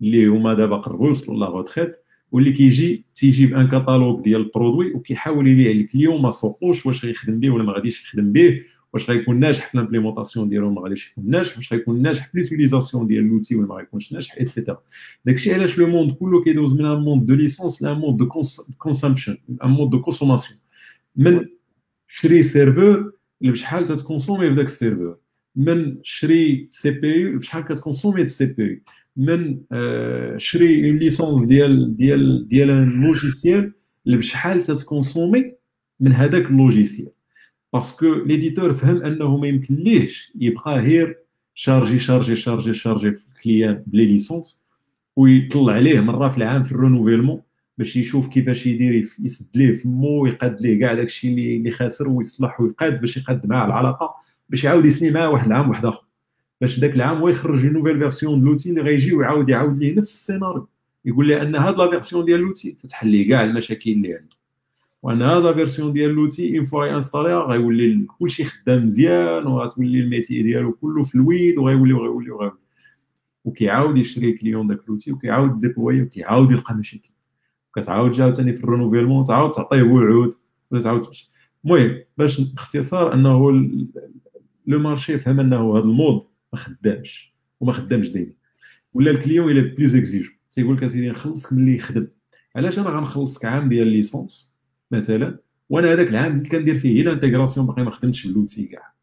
اللي هما دابا قربوا يوصلوا la retraite واللي كيجي تيجيب un catalogue ديال ال produits وكيحاول يبيع لل client ما سوقوش واش غيخدم به ولا ما غاديش يخدم به واش غيكون ناجح في l'implémentation ديالو ما غاديش يكون ناجح واش غيكون ناجح في l'utilisation ديال l'outil ولا ما غيكونش ناجح et cetera داكشي علاش le monde كله كيدوز من un monde de licences ل un monde de consumption un monde de consommation من شري serveur اللي بشحال تت consommer في داك ال serveur من شري CPU بشحال كت consommer CPU؟ من شري une licence ديال ديال ديال un logiciel اللي بشحال تت consommer من هذاك ال logiciel parce que l'éditeur فهم أنه ما يمكن ليهش يبقى غير charger charger charger charger في ال client ب les licences ويطلع عليه مرة في العام في ال renouvellement باش يشوف كيفاش يدير يسد ليه فمو ويقاد ليه كاع داكشي اللي خاسر ويصلح ويقاد باش يقاد معاه العلاقة. باش يعاود يسني معاه واحد العام واحد آخر. باش ذاك العام هو يخرج nouvelle version l'outil اللي غيجي ويعاود يعاود ليه نفس السيناريو. يقول لي أن هاد la version ديال l'outil تتحل ليه كاع المشاكل اللي عنده وأن هاد la version ديال l'outil une fois installer ها غيولي كلشي خدام مزيان وغتولي ال métier ديالو كله fluide وغيولي وغيولي وغيولي. وكيعاود يشري client داك l'outil وكيعاود déployer وكيعاود يلقى مشاكل. كتعاود تجي عاوتاني في ال renouvellement تعاود تعطيه وعود ولا تعاود المهم باش باختصار أنه le marché فهم انه هذا ال mode ما خدامش وما خدامش ديما ولا ال client il est plus exigeant. تيقول لك أسيدي نخلصك ملي يخدم. علاش أنا غنخلصك عام ديال licence مثلا؟ وأنا هذاك العام اللي كندير فيه هنا باقي ما خدمتش ب l'outil كاع.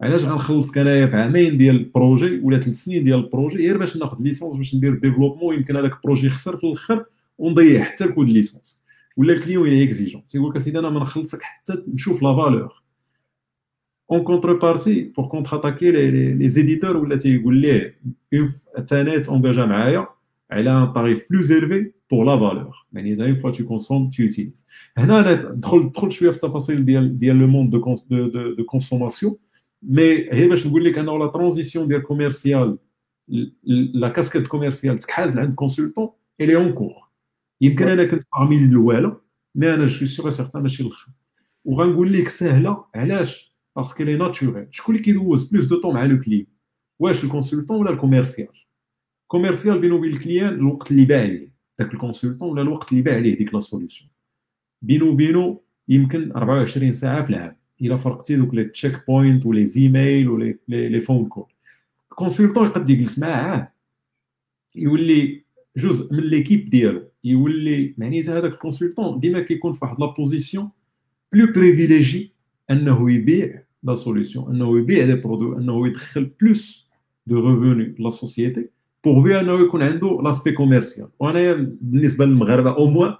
علاش غنخلصك انايا في عامين ديال ال projet ولا ثلاث سنين ديال ال projet؟ غير باش ناخذ licence باش ندير développement يمكن هذاك ال projet يخسر في الآخر ونضيع حتى ال coût de licence. ولا ال client il est exigeant. تيقول لك أسيدي أنا ما نخلصك حتى نشوف la valeur. en contrepartie pour contre-attaquer les éditeurs ولا تيقول ليه تانيت اونجاجا معايا على un tarif plus élevé pour la valeur يعني une fois tu consommes tu utilises هنا أنا دخل دخل شوية في التفاصيل ديال ديال le monde de de consommation mais هي باش نقول لك انه la transition ديال commercial la casquette commerciale تكحاز عند consultant elle est encore يمكن أنا كنت parmi الاولى mais أنا je suis certain ماشي الآخر وغنقول لك سهله parce que il est naturel شكون اللي كيدوز plus de temps مع le client واش ال consultant ولا ال commercial commercial بينو وبين ال client الوقت اللي باع عليه داك ال consultant ولا الوقت اللي باع عليه ديك la solution بينو وبينو يمكن 24 ساعه في العام الا فرقتي دوك les check points و les emails و les les phone calls ال consultant يقد يجلس معاه يولي جزء من l'équipe ديالو يولي معناتها هذاك ال consultant ديما كيكون في واحد la position plus privilégiée أنه يبيع la solution أنه يبيع des produits أنه يدخل plus de revenus la société pourvu أنه يكون عنده l'aspect commercial وأنا بالنسبة للمغاربة au moins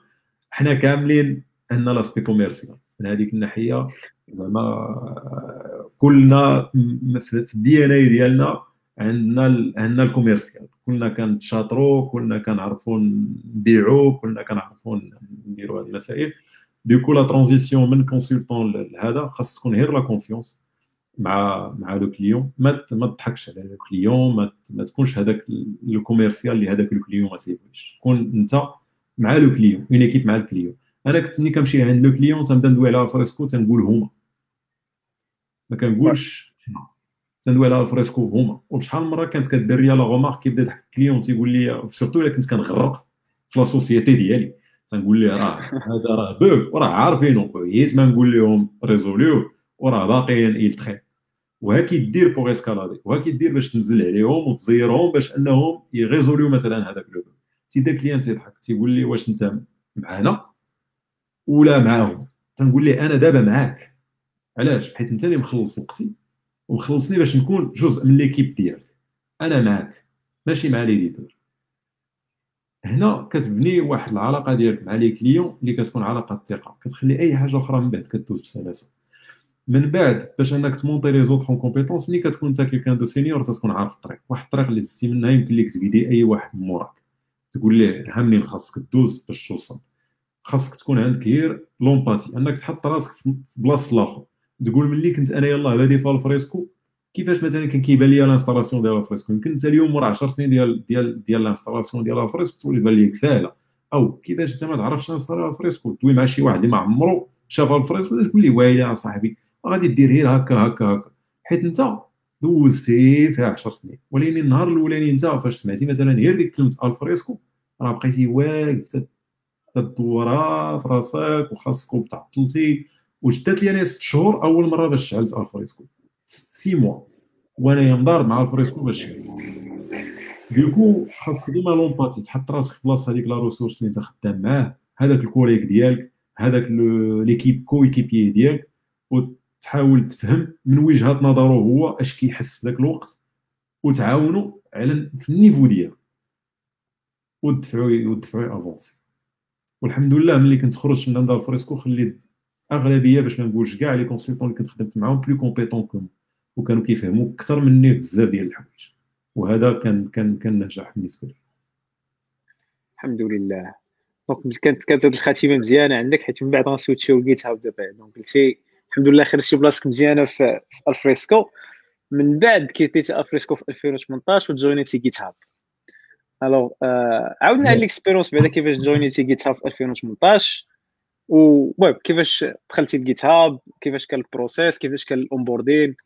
حنا كاملين عندنا l'aspect commercial من هذيك الناحية زعما كلنا في ال DNA ديالنا عندنا عندنا ال commercial. كلنا كنتشاطروا كلنا كنعرفوا نبيعوا كلنا كنعرفوا نديروا هذه المسائل. du coup la transition من consultant لهذا خاص تكون غير la confiance مع مع le client ما ما تضحكش على le client ما, ما تكونش هذاك لو كوميرسيال اللي هذاك لو كليون ما تيبغيش كون أنت مع لو كليون اون ايكيب مع الكليون أنا كنت ملي كنمشي عند لو كليون تنبدا ندوي على فريسكو تنقول هما. ما كنقولش تندوي على الفريسكو هما. وشحال من مرة كانت كدير لي لا غومارك كيبدا يضحك الكليون تيقول لي سورتو إلا كنت كنغرق في لا سوسيتي ديالي. تنقول ليه راه هذا راه بوك وراه عارفينو. كويس ما نقول لهم ريزوليو وراه باقيين يلتخي وها كيدير pour escalader وها كيدير باش تنزل عليهم وتزيرهم باش أنهم يغيزوليو مثلا هذاك لو تيدا client تيضحك تيقول لي واش أنت معانا؟ ولا معاهم. تنقول ليه أنا دابا معاك. علاش؟ حيت أنت اللي مخلص وقتي ومخلصني باش نكون جزء من l'équipe ديالك. أنا معاك. ماشي مع l'éditeur هنا كتبني واحد العلاقة ديالك مع les clients اللي كتكون علاقة ثقة. كتخلي أي حاجة أخرى من بعد كدوز بسلاسة. من بعد باش أنك تمونطي les autres compétences ملي كتكون أنت quelqu'un de senior تكون عارف الطريق. واحد الطريق اللي دزتي منها يمكن لك تقيدي أي واحد من موراك. تقول ليه ها منين خاصك دوز باش توصل؟ خاصك تكون عندك غير l'empathie أنك تحط راسك في بلاصة الآخر. تقول ملي كنت أنا يلاه بادي في Alfresco كيفاش مثلا كان كيبان لي l'installation ديال Alfresco يمكن انت اليوم مور 10 سنين ديال ديال ديال l'installation ديال Alfresco تولي بان ليك ساهله أو كيفاش أنت ما تعرفش تنستالي Alfresco دوي مع شي واحد اللي ما عمرو شاف Alfresco تقول لي ويلي صاحبي غادي دير غير هكا هكا هكا. حيت أنت دوزتي فيها 10 سنين. ولكن النهار الأولاني أنت فاش سمعتي مثلا غير ديك كلمة Alfresco راه بقيتي واقف تدورها في راسك وخاصك تعطلتي وجدت لي أنا ست شهور أول مرة باش شعلت Alfresco six mois وأنا مضارب مع Alfresco باش donc خاصك ديما l'empathie تحط راسك في بلاصة هذيك la ressource اللي انت خدام معاه هذاك ال collègue ديالك هذاك l'équipe coéquipier ديالك وتحاول تفهم من وجهة نظره هو اش كيحس في ذاك الوقت وتعاونوا على في ال niveau ديالو. ودفعوا ودفعوا avancer والحمد لله ملي كنت خرجت من عند Alfresco خليت أغلبية باش ما نقولش كاع les consultants اللي كنت خدمت معاهم plus compétents que moi وكانوا كيفهموا أكثر مني بزاف ديال الحوايج. وهذا كان كان كان نجاح بالنسبة لي. الحمد لله. donc كانت كانت هذه الخاتمة مزيانة عندك حيت من بعد غنسويتشيو ل GitHub دابا. donc قلتي الحمد لله خرجتي بلاصتك مزيانة في, Alfresco. من بعد كيتيتي Alfresco في 2018 وجوينيتي GitHub alors آه عاودنا على ال expérience بعدا كيفاش جوينيتي GitHub في 2018 و كيفاش دخلتي ل GitHub كيفاش كان ال process؟ كيفاش كان ال onboarding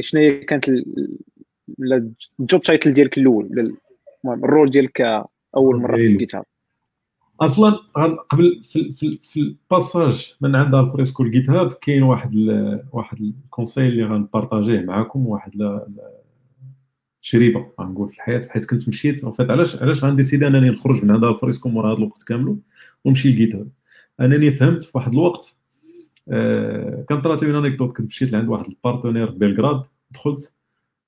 شنو هي كانت ال job title ديالك الأول؟ المهم ال role ديالك أول مرة في ال GitHub أصلا قبل في, في, في ال passage من عند Alfresco ل GitHub كاين واحد ال واحد ال conseil اللي غنبارطاجيه معكم واحد تجربه غنقول في الحياة حيت كنت مشيت. en fait علاش علاش غنديسيدي أنني نخرج من عند Alfresco مورا هذا الوقت كامل ونمشي ل GitHub أنني فهمت في واحد الوقت آه كان طرات لي une anecdote كنت مشيت لعند واحد ال partenaire بلغراد دخلت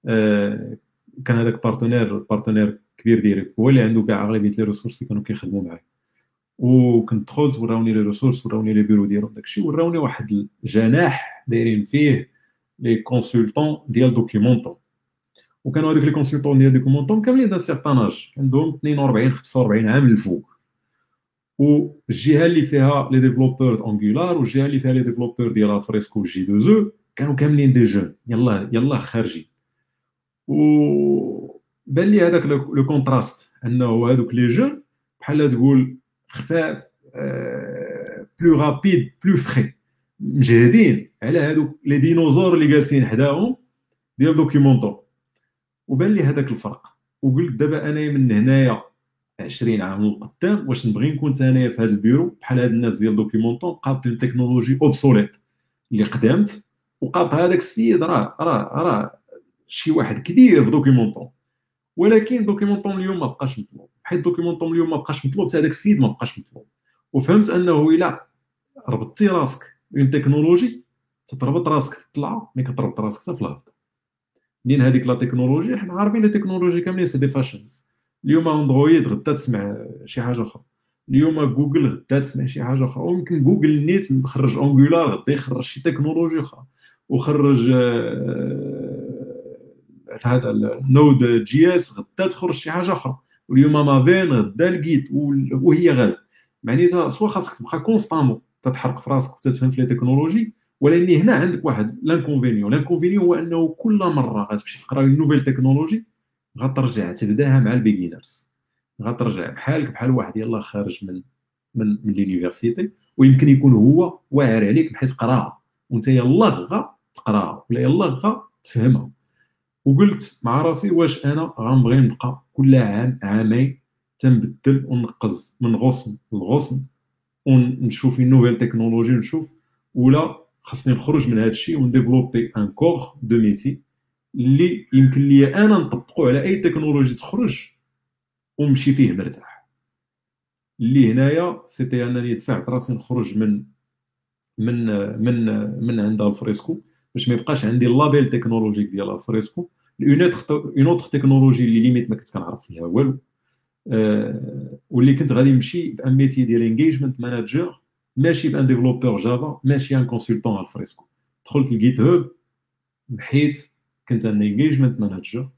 آه كان هذاك partenaire partenaire كبير ديالي هو اللي عنده كاع أغلبية les ressources اللي كانوا كيخدموا معايا. وكنت دخلت وراوني les ressources وراوني les bureaux ديالهم داكشي وراوني واحد الجناح دايرين فيه les consultants ديال Documentum وكانوا هذوك les consultants ديال Documentum كاملين d'un certain âge عندهم 42 45 عام الفوق. والجهه اللي فيها les développeurs Angular والجهه اللي فيها les développeurs ديال Alfresco J2E كانوا كاملين des jeunes يلا يلا خارجين و بان لي هذاك le contraste انه هذوك les jeunes بحال تقول خفاف plus rapides plus frais مجهدين على هذوك les dinosaures اللي جالسين حداهم ديال Documentum وبان لي هذاك الفرق وقلت دابا انايا من هنايا 20 عام للقدام واش نبغي نكون انايا في هذا البيرو؟ بحال هاد الناس ديال Documentum قابطين technologie obsolète اللي قدامت وقابط هذاك السيد راه راه راه شي واحد كبير في Documentum ولكن Documentum اليوم ما بقاش مطلوب. حيت Documentum اليوم ما بقاش مطلوب هذاك السيد ما بقاش مطلوب. وفهمت انه إلا ربطتي راسك une technologie تتربط راسك في الطلعه ملي كتربط راسك حتى في الهبط لأن هذيك la technologie؟ حنا عارفين la technologie كاملين c'est des fashions اليوم Android غدا تسمع شي حاجة أخرى. اليوم جوجل غدا تسمع شي حاجة أخرى. ويمكن جوجل نيت خرج Angular غدا يخرج شي تكنولوجي أخرى. وخرج هذا ال Node.js غدا تخرج شي حاجة أخرى. واليوم Maven غدا لقيت وهي غادا معناتها soit خاصك تبقى constamment تتحرق في راسك وتتفهم في les technologies. ولكن هنا عندك واحد l'inconvénient l'inconvénient هو أنه كل مرة غتمشي تقرأ nouvelle technologie غترجع تبداها مع ال beginners غترجع بحالك بحال واحد يلاه خارج من من من l'université ويمكن يكون هو واعر عليك بحيث قراها وانت يلاه غا تقراها ولا يلاه غا تفهمها وقلت مع راسي واش أنا غنبغي نبقى كل عام عامين تنبدل ونقز من غصن لغصن ونشوف nouvelle technologie نشوف ولا خاصني نخرج من هذا الشيء ونديفلوبي un cœur de métier اللي يمكن لي أنا نطبقو على أي تكنولوجي تخرج ونمشي فيه مرتاح. اللي هنايا سيتي انني دفعت راسي نخرج من من من من عند Alfresco باش ما يبقاش عندي ال label technologique ديال Alfresco. une autre technologie à la limite ما كنت كنعرف فيها والو. أه واللي كنت غادي نمشي ب un métier ديال engagement manager ماشي ب un développeur Java ماشي un consultant Alfresco. دخلت ل GitHub بحيث كنت un engagement manager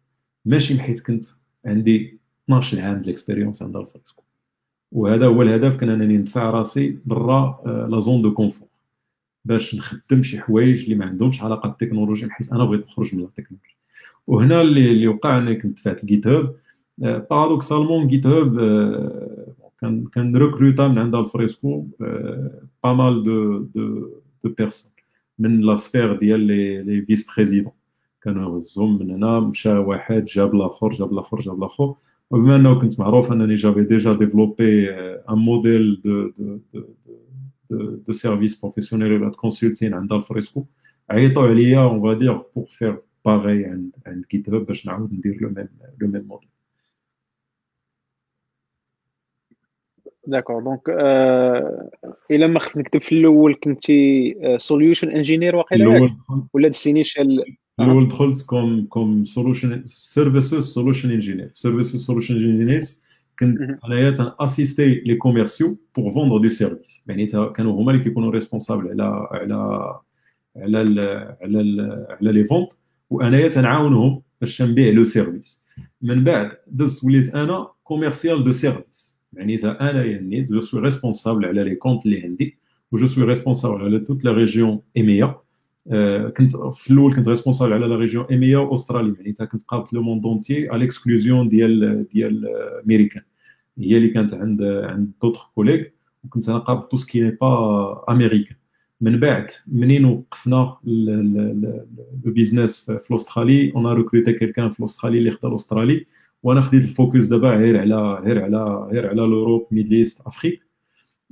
ماشي بحيث كنت عندي 12 عام ديال ال expérience عند Alfresco. وهذا هو الهدف كان أنني ندفع راسي برا la zone de confort باش نخدم شي حوايج اللي ما عندهمش علاقة بالتكنولوجيا بحيث أنا بغيت نخرج من التكنولوجيا. وهنا اللي اللي وقع اني كنت دفعت GitHub paradoxalement GitHub كان كان ريكروتا من عند Alfresco pas mal de de de personnes من la sphère ديال les les vice-présidents كانوا يهزهم من هنا مشى واحد جاب الآخر جاب الآخر جاب الآخر. وبما أنه كنت معروف أنني j'avais déjà développé un modèle de de de de, services professionnels ولا consulting عند Alfresco عيطوا عليا on va dire pour faire pareil عند عند GitHub باش نعاود ندير le même le même modèle D'accord donc إلا ما خفت نكتب في الأول كنتي solution engineer واقيلا ولا دزتيني الأول دخلت comme comme solution services solution engineer services solution engineer كنت انايا تن assister les commerciaux pour vendre des services يعني كانوا هما اللي كيكونوا responsables على على على ال على ال على les ventes وانايا تنعاونهم باش نبيع le service من بعد دزت وليت أنا commercial de services معناتها انايا نيت je suis responsable على les comptes اللي عندي و je suis responsable على toute la région EMEA كنت في الأول كنت responsable على la région EMEA وأستراليا معناتها كنت قابلت le monde entier à l'exclusion ديال ديال américains هي اللي كانت عند عند d'autres collègues وكنت أنا قابل tout ce qui n'est pas américain من بعد منين وقفنا le business في الأسترالي on a recruté quelqu'un في الأسترالي اللي اختار استرالي وأنا خديت الفوكس دابا غير على غير على غير على Middle East Afrique. euh,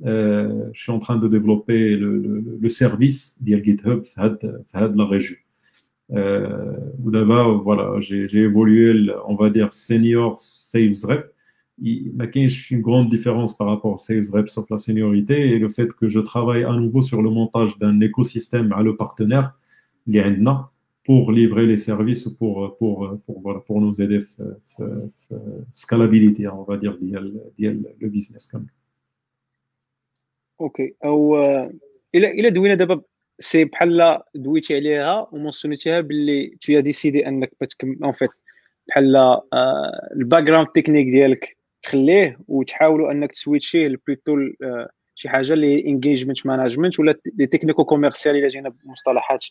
Euh, je suis en train de développer le, service d'IR GitHub de la région. Euh, D'abord, voilà, j'ai évolué, on va dire, senior sales rep. Il y a une grande différence par rapport aux sales rep, sauf la seniorité et le fait que je travaille à nouveau sur le montage d'un écosystème à le partenaire, l'IRNA, pour livrer les services ou pour, pour, pour, voilà, pour nous aider à scalabilité, on va dire, le business comme أوكي. أو إلى إلى دوينا دابا c'est بحال دويتي عليها و mentionné تيها باللي t'as décidé أنك بتكمل en fait بحال ال background technique ديالك تخليه وتحاولوا أنك ت switch يه plutôt شي حاجة اللي engagement management ولا les technico-commercial إلا جينا بمصطلحات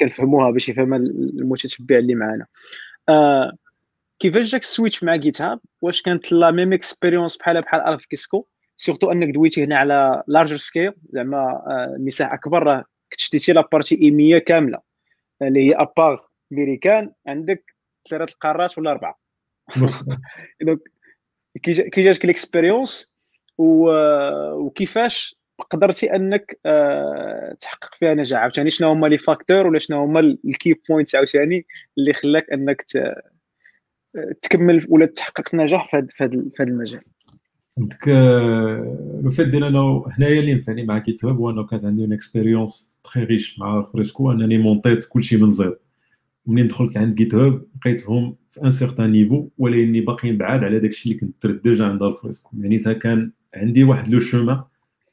كنفهموها باش يفهمها المتتبع اللي معنا كيفاش جاك ال switch مع GitHub واش كانت la même expérience بحال بحال الف est-ce que surtout أنك دويتي هنا على larger scale زعما مساحه أكبر راه كنت شديتي la partie EMEA كاملة. اللي هي à part américains عندك ثلاثة القارات ولا أربعة. donc كي جاتك ال expérience وكيفاش قدرتي أنك تحقق فيها نجاح؟ عاوتاني شنو هما les facteurs ولا شنو هما ال key points عاوتاني اللي خلاك أنك تكمل ولا تحقق نجاح في هذا المجال؟ donc le fait ديال أنا هنايا اللي نفعني مع GitHub هو انه كانت عندي une expérience très riche مع Alfresco انني mont يت كلشي من زيرو منين دخلت عند GitHub لقيتهم في un certain niveau ولكني باقيين بعاد على داكشي اللي كنت درت déjà عند Alfresco يعني كان عندي واحد le chemin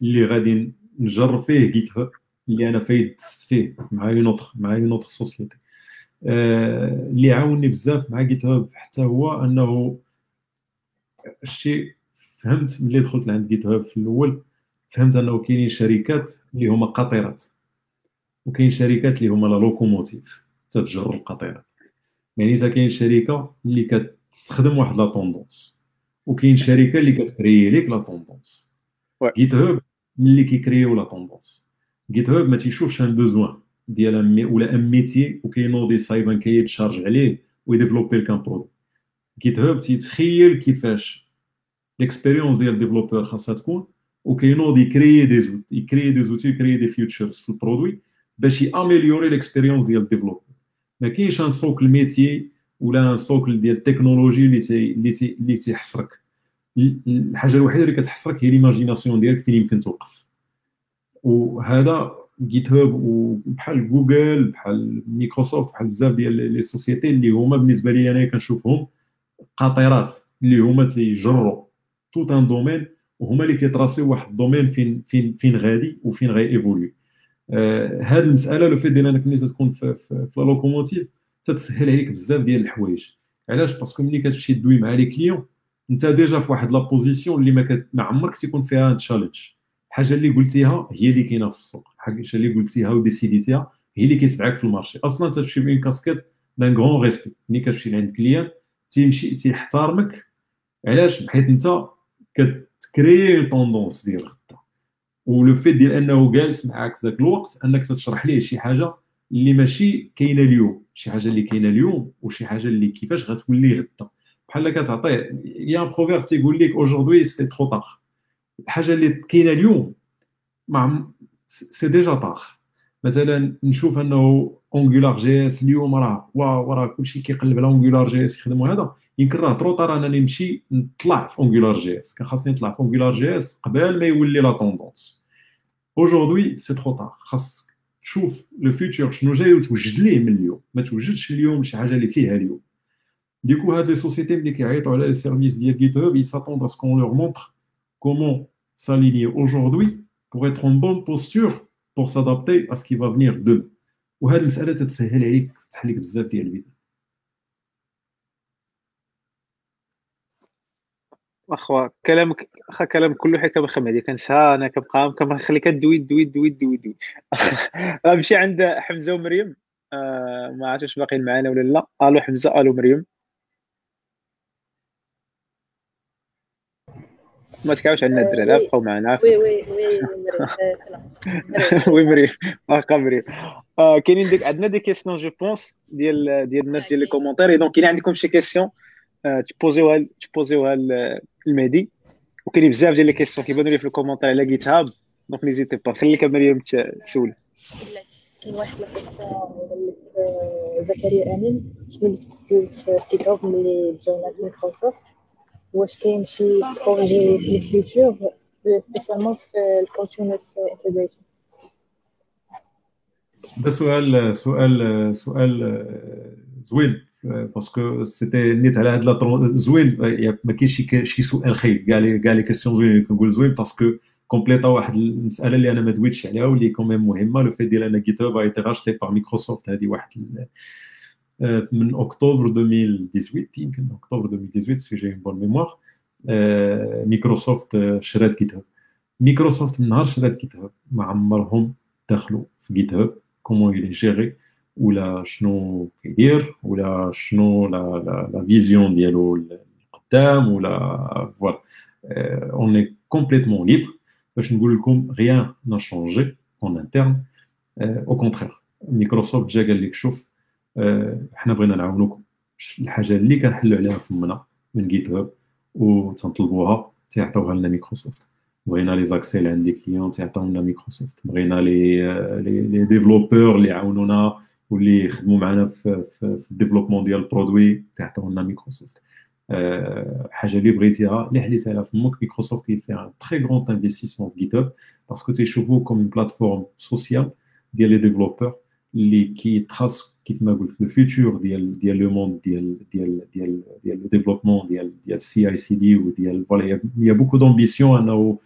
اللي غادي نجرب فيه GitHub اللي أنا فايد فيه مع une autre مع une autre société اللي عاوني بزاف مع GitHub حتى هو انه الشيء فهمت ملي دخلت لعند GitHub في الأول فهمت أنه كاينين شركات اللي هما قاطرات وكاين شركات اللي هما la locomotive تتجر القطيرات. يعني إذا كاين شركة اللي كتستخدم واحد la tendance وكاين شركة اللي كت créer ليك la tendance. GitHub ملي كي créer و la tendance. GitHub ما تيشوفش un besoin ديال ولا un métier وكينوضي صايبا كيت charge عليه وي développer لك un produit GitHub تيتخيل كيفاش l'expérience ديال ال développeur خاصها تكون وكينوض يكري دي زوت يكري دي زوتي يكري دي فيوتشرز في البرودوي باش ي améliorer l'expérience ديال ال développeur ما كاينش un seul métier ولا un seul ديال التكنولوجي اللي تي اللي تي اللي تيحصرك الحاجة الوحيده اللي كتحصرك هي l'imagination ديالك فين يمكن توقف وهذا GitHub وبحال جوجل بحال مايكروسوفت بحال بزاف ديال les sociétés اللي هما بالنسبة لي أنا كنشوفهم قاطرات اللي هما تيجروا tout un domaine وهما اللي كي tracer و واحد ال domaine فين فين فين غادي وفين غي évoluer آه هاد المسألة le fait ديال أنك ملي تكون في, في, في la locomotive تتسهل عليك بزاف ديال الحوايج. علاش؟ parce que ملي كتمشي دوي مع les clients انت déjà في واحد la position اللي ما, كت... ما عمرك تيكون فيها challenge الحاجة اللي قلتيها هي اللي كاينة في السوق. الحاجة اللي قلتيها و décidé تيها هي اللي كيتبعك في ال marché. أصلا تمشي une casquette d'un grand respect ملي كتمشي لعند client تيمشي تيحترمك. علاش؟ بحيث أنت كت créer tendance ديال غدا و le fait ديال أنه جالس معاك في ذاك الوقت أنك تشرح ليه شي حاجة اللي ماشي كاينة اليوم. شي حاجة اللي كاينة اليوم وشي حاجة اللي كيفاش غتولي غدا بحال كتعطيه يا un proverbe تيقول لك aujourd'hui c'est trop tard الحاجة اللي كاينة اليوم mais c'est déjà tard مثلا نشوف أنه AngularJS اليوم راه wow راه كلشي كيقلب على AngularJS يخدموا هذا. يمكن راه trop tard انني نمشي نطلع في AngularJS كان خاصني نطلع في AngularJS قبل ما يولي la tendance aujourd'hui c'est trop tard خاص تشوف le futur شنو جاي وتوجد ليه من اليوم. ما توجدش اليوم شي حاجة اللي فيها اليوم. du coup هاد les sociétés ملي كيعيطوا على les services ديال GitHub ils s'attendent à ce qu'on leur montre comment s'aligner aujourd'hui pour être en bonne posture pour s'adapter à ce qui va venir demain. وهاد المسألة تتسهل عليك تحل لك بزاف ديال البيت. اخوا كلامك أخا كلام كله حكا بخم هذه كنسها أنا كنبقى كنخليك دوي دوي دوي دوي دوي غنمشي عند حمزة ومريم. آه ما عرفتش باقيين معنا ولا لا. ألو حمزة ألو مريم. ما تكاوش عندنا الدراري بقاو معنا. وي وي وي وي مريم. واخا مريم. كاينين ديك عندنا des questions je pense ديال ديال الناس ديال les commentaires donc كاين عندكم شي questions تبوزيوها تبوزيوها المهدي وكاين بزاف ديال les questions كيبانوا لي في ال commentaires على GitHub donc n'hésitez pas خليك مريم تسول كاين واحد القصة زكريا امين شنو اللي تبدل في GitHub ملي جاونا مايكروسوفت واش كاين شي projet في ال future spécialement في ال continuous integration ده سؤال سؤال سؤال زوين parce que c'était نيت على هاد زوين ما كاينش شي سؤال خايب كاع لي كاع لي كيسيون زوين كنقول زوين parce que كومبليتا واحد المساله اللي أنا ما دويتش عليها واللي quand même مهمه le fait ديال ان GitHub a été racheté par Microsoft هذه واحد من اكتوبر 2018 يمكن اكتوبر 2018 si j'ai bonne mémoire Microsoft شرات GitHub Microsoft من نهار شرات GitHub ما عمرهم دخلوا في GitHub comment est géré ولا شنو كيدير ولا شنو la la, la vision ديالو القدام ولا voilà on est complètement libre باش نقول لكم rien n'a changé en interne au contraire Microsoft جا قال لك شوف حنا بغينا نعاونوكم الحاجة اللي كنحلوا عليها فمنا من GitHub وتنطلبوها تيعطيوها لنا مايكروسوفت بغينا les accès اللي عند les clients تيعطيونا مايكروسوفت بغينا les les développeurs اللي يعاونونا واللي يخدموا معنا في في, في ال développement ديال ال produit تعطيونا مايكروسوفت حاجة اللي بغيتيها اللي حليت عليها فمك. Microsoft a fait un très grand investissement في GitHub parce que تيشوفوه comme plateforme sociale ديال les développeurs اللي كيتراس كيف ما قلت le futur ديال ديال le monde ديال ديال ديال ديال le développement ديال ديال CI/CD وديال voilà il y a beaucoup d'ambition انه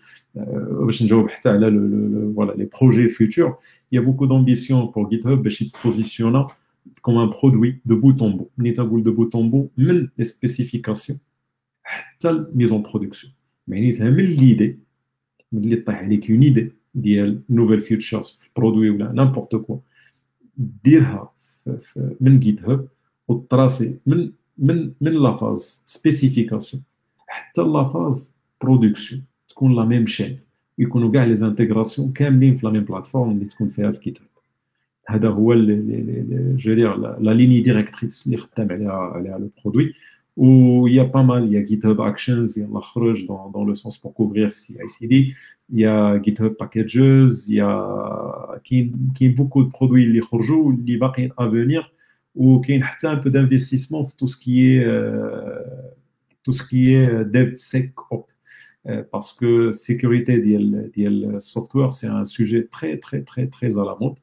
باش نجاوب حتى على voilà les projets futurs il y a beaucoup d'ambition pour GitHub باش يتبوزيسيونا comme un produit de bout en bout ملي تنقول de bout en bout من les spécifications حتى ال mise en production معنيتها من l'idée من اللي طيح عليك une idée ديال nouvelles features في ال produit ولا n'importe quoi ديرها من GitHub وتراسي من من من la phase spécification حتى la phase production تكون la même chaîne يكونوا كاع les intégrations كاملين في la même plateforme اللي تكون فيها في GitHub هذا هو la ligne directrice اللي خدام عليها عليها le produit où il y a pas mal, il y a GitHub Actions, il y a la dans, dans le sens pour couvrir CI/CD, il y a GitHub Packages, il y a qui, qui beaucoup de produits les qui va à venir, ou qui a un peu d'investissement tout ce qui est euh, tout ce qui est DevSecOps. Euh, parce que sécurité des software, c'est un sujet très, très, très, très à la mode.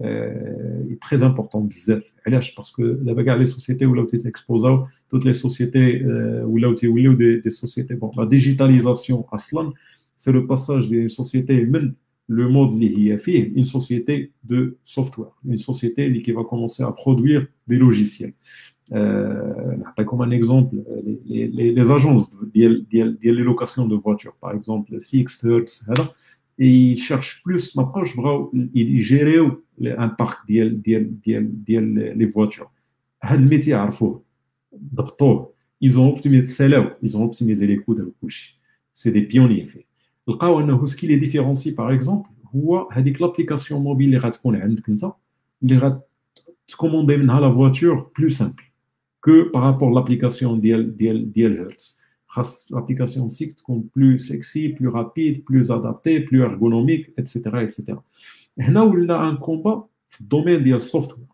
Euh, est très important بزاف علاش باسكو دابا كاع لي سوسيتي ولاو تيتاكسبوزاو توت لي سوسيتي ولاو تيوليو دي, دي سوسيتي بون لا ديجيتاليزاسيون أصلا سي لو باساج دي سوسيتي من لو مود اللي هي فيه une société de software. Une société اللي qui va commencer à produire des logiciels. نعطيكم un exemple les agences ديال ديال ديال les locations de voitures par exemple Sixt Hertz هذا ils cherchent plus ما بقاوش بغاو يجيريو un parc ديال ديال ديال ديال les voitures هاد ال métier عرفوه ضبطوه ils ont optimisé سالاو ils ont optimisé les coûts كلشي c'est des pionniers فيه لقاو انه ce qui les différencie par exemple هو هذيك l'application mobile اللي غتكون عندك انت اللي غتكوموندي منها la voiture plus simple que par rapport l'application ديال ديال ديال Hertz l'application Sixt تكون plus sexy, plus rapide, plus adaptée, plus ergonomique, etc. etc. هنا ولا un combat في ال domaine ديال ال software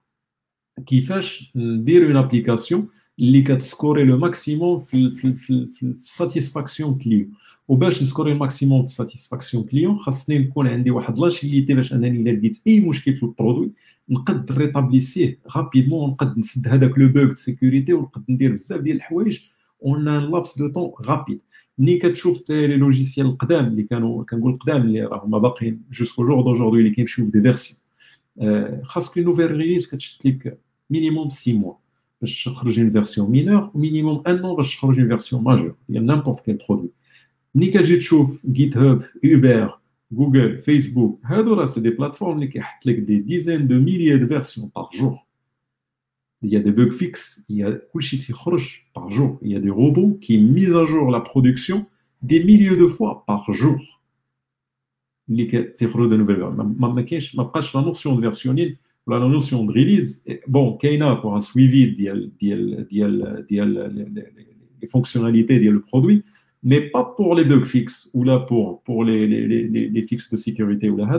كيفاش ندير une application اللي كتسكوري le maximum في في في, في ال satisfaction client وباش نسكوري ال maximum في ال satisfaction client خاصني نكون عندي واحد l'agilité باش انني الا لقيت اي مشكل في ال produit نقد rétablir rapidement ونقد نسد هذاك le bug de sécurité ونقد ندير بزاف ديال الحوايج en un laps de temps rapide ملي كتشوف les logiciels القدام اللي كانوا كنقول القدام اللي راهما باقيين jusqu'au jour d'aujourd'hui اللي كيمشيو ب des versions خاصك nouvelle release كتشد لك minimum 6 mois باش تخرج une version mineure و minimum un an باش تخرج une version majeure ديال n'importe quel produit ملي كتجي تشوف GitHub اوبر جوجل فيسبوك هادو راه سي دي بلاتفورم اللي كيحط لك دي ديزين دو ميليي دو فيرسيون باغ جور il y a des bugs fixes, il y a par jour, il y a des robots qui misent à jour la production des milliers de fois par jour. De nouvelles la notion de versionnel, la notion de release, bon, Kaina pour un suivi les fonctionnalités du produit, mais pas pour les bugs fixes ou là pour, pour les, fixes de sécurité ou là.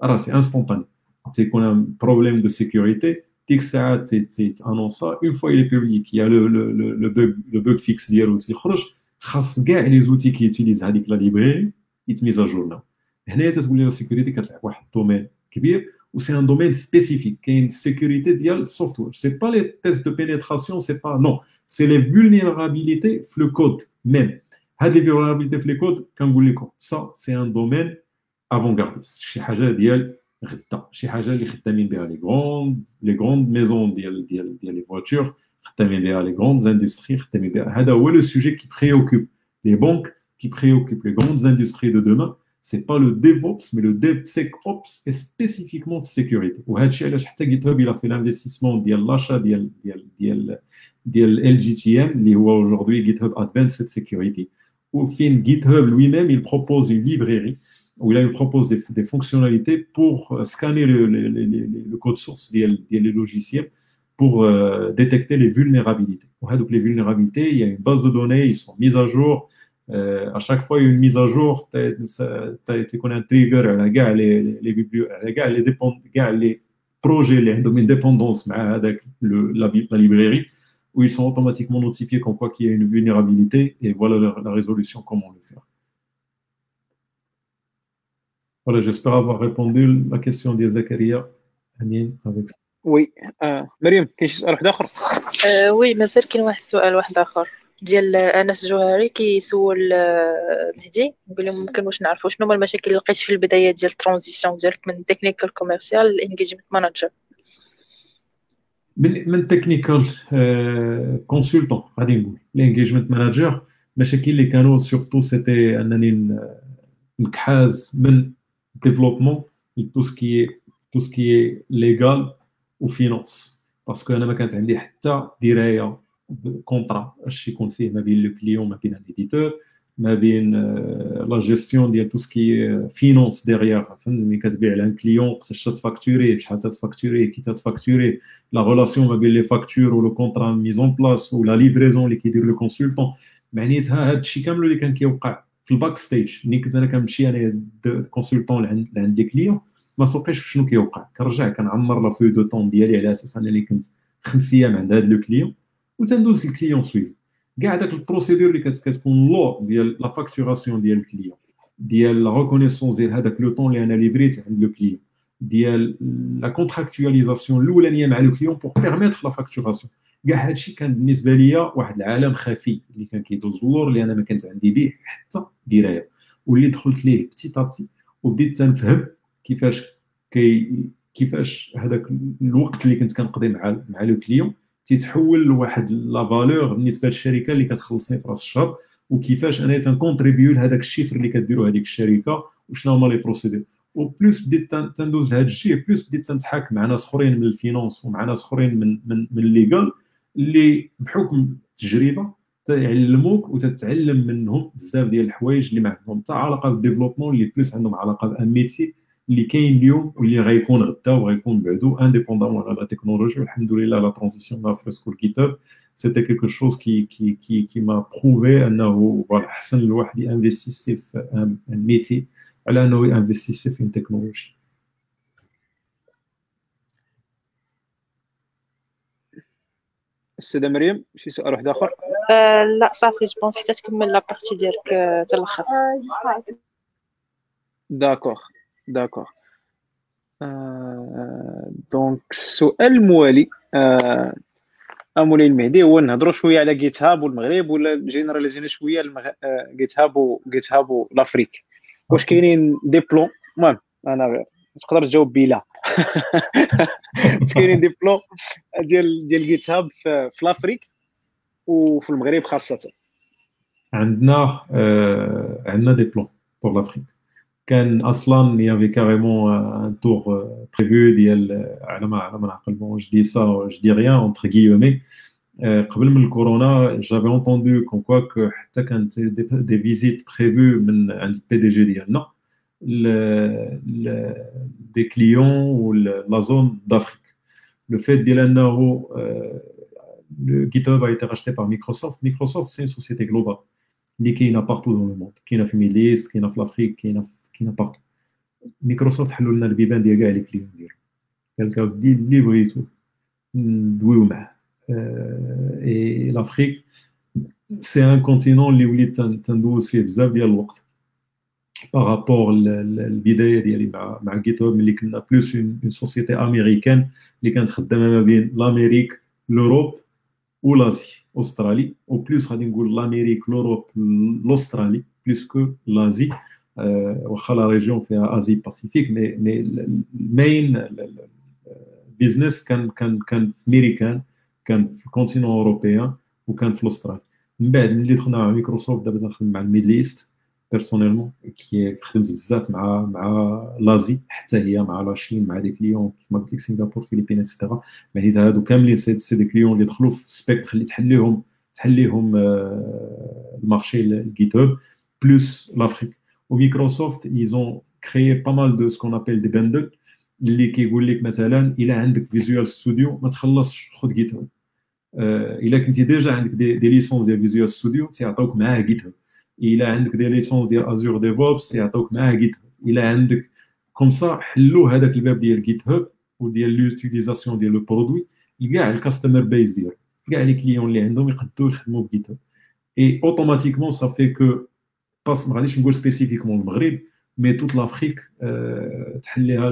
Alors, c'est instantané. C'est qu'on a un problème de sécurité, ديك الساعة تيتانونسا une fois elle est publique il y a le le bug le bug fix ديالو تيخرج خاص كاع les outils qui utilisent هذيك la librairie يتميزا جورنا هنايا تتولي la sécurité كتلعب واحد ال domaine كبير و c'est un domaine spécifique كاين ال sécurité ديال ال software c'est pas les tests de pénétration c'est pas non سي لي فولنيرابيليتي في لو كود ميم هاد لي فولنيرابيليتي في لي كود كنقول لكم سا سي ان دومين افونغارديست شي حاجة ديال غدا شي حاجه اللي خدامين بها لي غروند لي غروند ميزون ديال ديال ديال لي فواتور خدامين بها لي غروند اندستري خدامين بها هذا هو لو سوجي كي بريوكوب لي بانك qui préoccupe les grandes industries de demain, c'est pas le DevOps, mais le DevSecOps et spécifiquement de sécurité. Ou حتى GitHub il a fait l'investissement ديال l'achat ديال ديال ديال ديال LGTM اللي هو aujourd'hui GitHub Advanced Security. Ou fin GitHub lui-même il propose une librairie où il propose des, fonctionnalités pour euh, scanner le, code source des, logiciels pour euh, détecter les vulnérabilités. Donc les vulnérabilités, il y a une base de données, ils sont mises à jour. Euh, à chaque fois, il y a une mise à jour, as été un trigger, les, les, les, les, les, les projets, les domaines dépendance avec la, librairie, où ils sont automatiquement notifiés comme quoi qu'il y a une vulnérabilité, et voilà la résolution, comment le faire. Voilà, j'espère avoir répondu à la question de Zakaria. Amine, avec ça. oui آه. مريم كاين شي سؤال واحد اخر آه oui مازال كاين واحد السؤال واحد اخر ديال انس جوهري كيسول مهدي يقول لهم ممكن واش نعرفوا شنو هما المشاكل اللي لقيت في البدايه ديال ال transition ديالك من technical commercial ل engagement manager من من technical consultant غادي نقول ل engagement manager المشاكل اللي كانوا surtout c'était انني نكحاز من développement de tout ce qui est tout ce qui est légal ou finance. Parce que أنا ما كانت عندي حتى درايه contrat اش يكون فيه ما بين le client ما بين ال éditeur ما بين لا جيستيون ديال tout ce qui finance derrière فهمتني ملي كتبيع على un client خصك تفاكتوري شحال تفاكتوري كي تفاكتوري la relation ما بين les factures و le contrat mise en place و la livraison اللي كيدير le consultant معنيتها هذا الشيء كامل اللي كان كيوقع في ال backstage ملي كنت أنا كنمشي أنا consultant لعند لعند des clients ما سوقيش شنو كيوقع. كنرجع كنعمر la feuille de temps ديالي على أساس أنني كنت خمس أيام عند هذا le client وتندوز ال client suivi كاع داك ال procédures اللي كتكون le ديال la facturation ديال ال client ديال la reconnaissance ديال هذاك le temps اللي أنا ليفريت عند le client ديال la contractualisation الأولانية مع le client pour permettre la facturation كاع هادشي كان بالنسبة ليا واحد العالم خفي اللي كان كيدوز اللور اللي أنا ما كانت عندي به حتى دراية. واللي دخلت ليه petit petit وبديت تنفهم كيفاش كي كيفاش هذاك الوقت اللي كنت كنقضي مع مع le client تيتحول لواحد la valeur بالنسبة للشركة اللي كتخلصني في راس الشهر وكيفاش أنا تنكونتريبيو لهذاك ال chiffre اللي كديرو هذيك الشركة وشنو هما les procédures و plus بديت تندوز لهذا الشيء plus بديت تنتحاك مع ناس أخرين من ال finance ومع ناس أخرين من من من ال légal اللي بحكم التجربه تعلموك وتتعلم منهم بزاف ديال الحوايج اللي ما عندهم حتى علاقة بال développement اللي plus عندهم علاقة ب un métier اللي كاين اليوم واللي غيكون غدا وغيكون بعدو indépendamment على la technologie والحمد لله la transition لا فريسكو ل GitHub c'était quelque chose qui qui qui qui m'a prouvé أنه voilà أحسن الواحد ينفيستيسي في un métier على أنه ينفيستيسي في تكنولوجي أستاذة مريم شي سؤال واحد آخر. آه لا صافي je pense حتى تكمل la partie ديالك حتى الآخر d'accord d'accord donc السؤال الموالي آه مولاي المهدي هو نهضروا شوية على GitHub والمغرب ولا جينيراليزينا شوية المغ... GitHub و GitHub و l'Afrique واش كاينين des plans المهم أنا تقدر تجاوب بلا. واش كاينين des plans ديال ديال GitHub في, في l'Afrique وفي المغرب خاصة. عندنا آه عندنا des plans pour l'Afrique كان أصلا y avait carrément un tour prévu ديال على ما على ما نعقل. bon je dis ça je dis rien entre guillemets قبل من الكورونا جافي اونتوندو كون كوا كو حتى كانت دي فيزيت بريفو من عند البي دي جي ديالنا. دي كليون ولا زون دافريك لو فيت ديال انه le GitHub a été racheté par Microsoft. Microsoft, c'est une société globale. qui est partout dans le monde. Qui est Middle East, qui est en Afrique, qui est partout. Microsoft a لنا البيبان ديال كاع لي كليون ديالو قال لك دي اللي بغيتو ندويو معاه اي لافريك سي ان كونتينون اللي وليت تندوز فيه بزاف ديال الوقت بارابور البدايه ديالي مع مع جيت هاب ملي كنا بلوس اون سوسيتي امريكان اللي كانت خدامه ما بين لامريك لوروب ولازي استرالي أو بلوس غادي نقول لامريك لوروب لاسترالي بلوس كو لازي واخا la région فيها Asie Pacifique mais mais ال main business كان كان كان في ميريكان كان في ال continent européen وكان في ال Australie من بعد ملي دخلنا مع مايكروسوفت دابا تنخدم مع ال Middle East personnellement كي خدمت بزاف مع مع l'Asie حتى هي مع la Chine مع des clients كيما قلت لك Singapour Philippines et cetera يعني هادو كاملين c'est, c'est des clients اللي دخلوا في spectre اللي تحليهم تحليهم ال marché ل GitHub plus l'Afrique و Microsoft ils ont créé pas mal de ce qu'on appelle des bundles اللي كيقول لك مثلا الا عندك Visual Studio ما تخلصش خذ GitHub الا كنتي déjà عندك des, des licences ديال Visual Studio تيعطوك معاه GitHub الا عندك des licences ديال Azure DevOps يعطوك معاه GitHub الا عندك comme ça حلوا هذاك الباب ديال GitHub وديال l'utilisation ديال le produit لكاع ال customer base ديالو كاع les clients اللي عندهم يقدروا يخدموا ب GitHub et automatiquement ça fait que باس ما غاديش نقول spécifiquement المغرب mais toute l'Afrique تحليها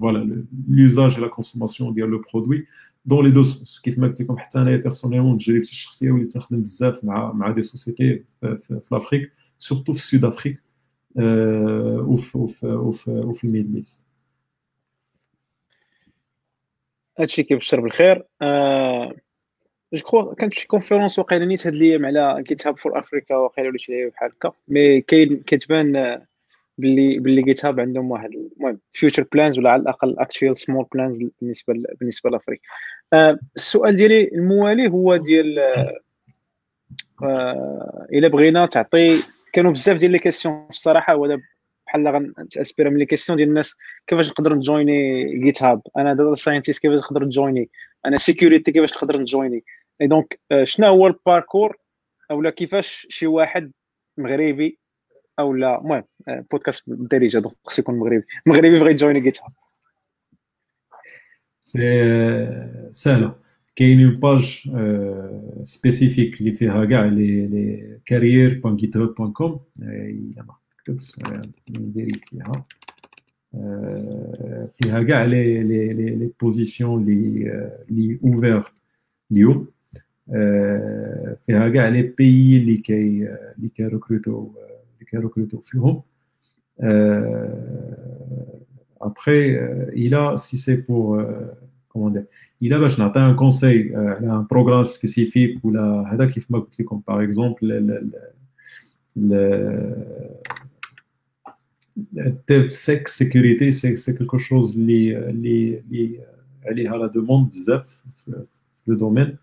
voilà l'usage la consommation ديال le produit dans les deux sens كيف ما قلت لكم حتى أنايا personnellement تجربتي الشخصية وليت تخدم بزاف مع مع des sociétés في l'Afrique surtout في Sud Afrique وفي وفي وفي وفي ال Middle East. هادشي كيبشر بالخير. je crois كانت شي conférence واقيلا نيت هاد الأيام على GitHub for Africa واقيلا ولا شي بحال هكا mais كاين كتبان باللي باللي GitHub عندهم واحد المهم future plans ولا على الأقل actual small plans بالنسبة بالنسبة لأفريقيا. آه السؤال ديالي الموالي هو ديال آه إلا بغينا تعطي كانوا بزاف ديال les questions الصراحة دابا بحال غنتاسبير من les questions ديال الناس كيفاش نقدر نجويني GitHub أنا data scientist كيفاش نقدر نجويني؟ أنا security كيفاش نقدر نجويني؟ et donc شنو هو ال parcours أولا كيفاش شي واحد مغربي أو لا المهم بودكاست بالدارجه donc خصو يكون مغربي مغربي بغى يجوين GitHub c'est سهله كاين une page spécifique اللي فيها كاع les les carrières point GitHub point com الا ما كتبت ندير فيها فيها كاع لي لي لي بوزيسيون اللي اللي ouvertes اليوم فيها كاع les pays اللي كي اللي كيركروتو recruter فيهم après إلا si c'est pour comment dire إلا باش نعطي un conseil على un programme spécifique ولا هذا كيف ما قلت لكم par exemple le, DevSec sécurité c'est quelque chose اللي اللي اللي عليها la demande بزاف في le domaine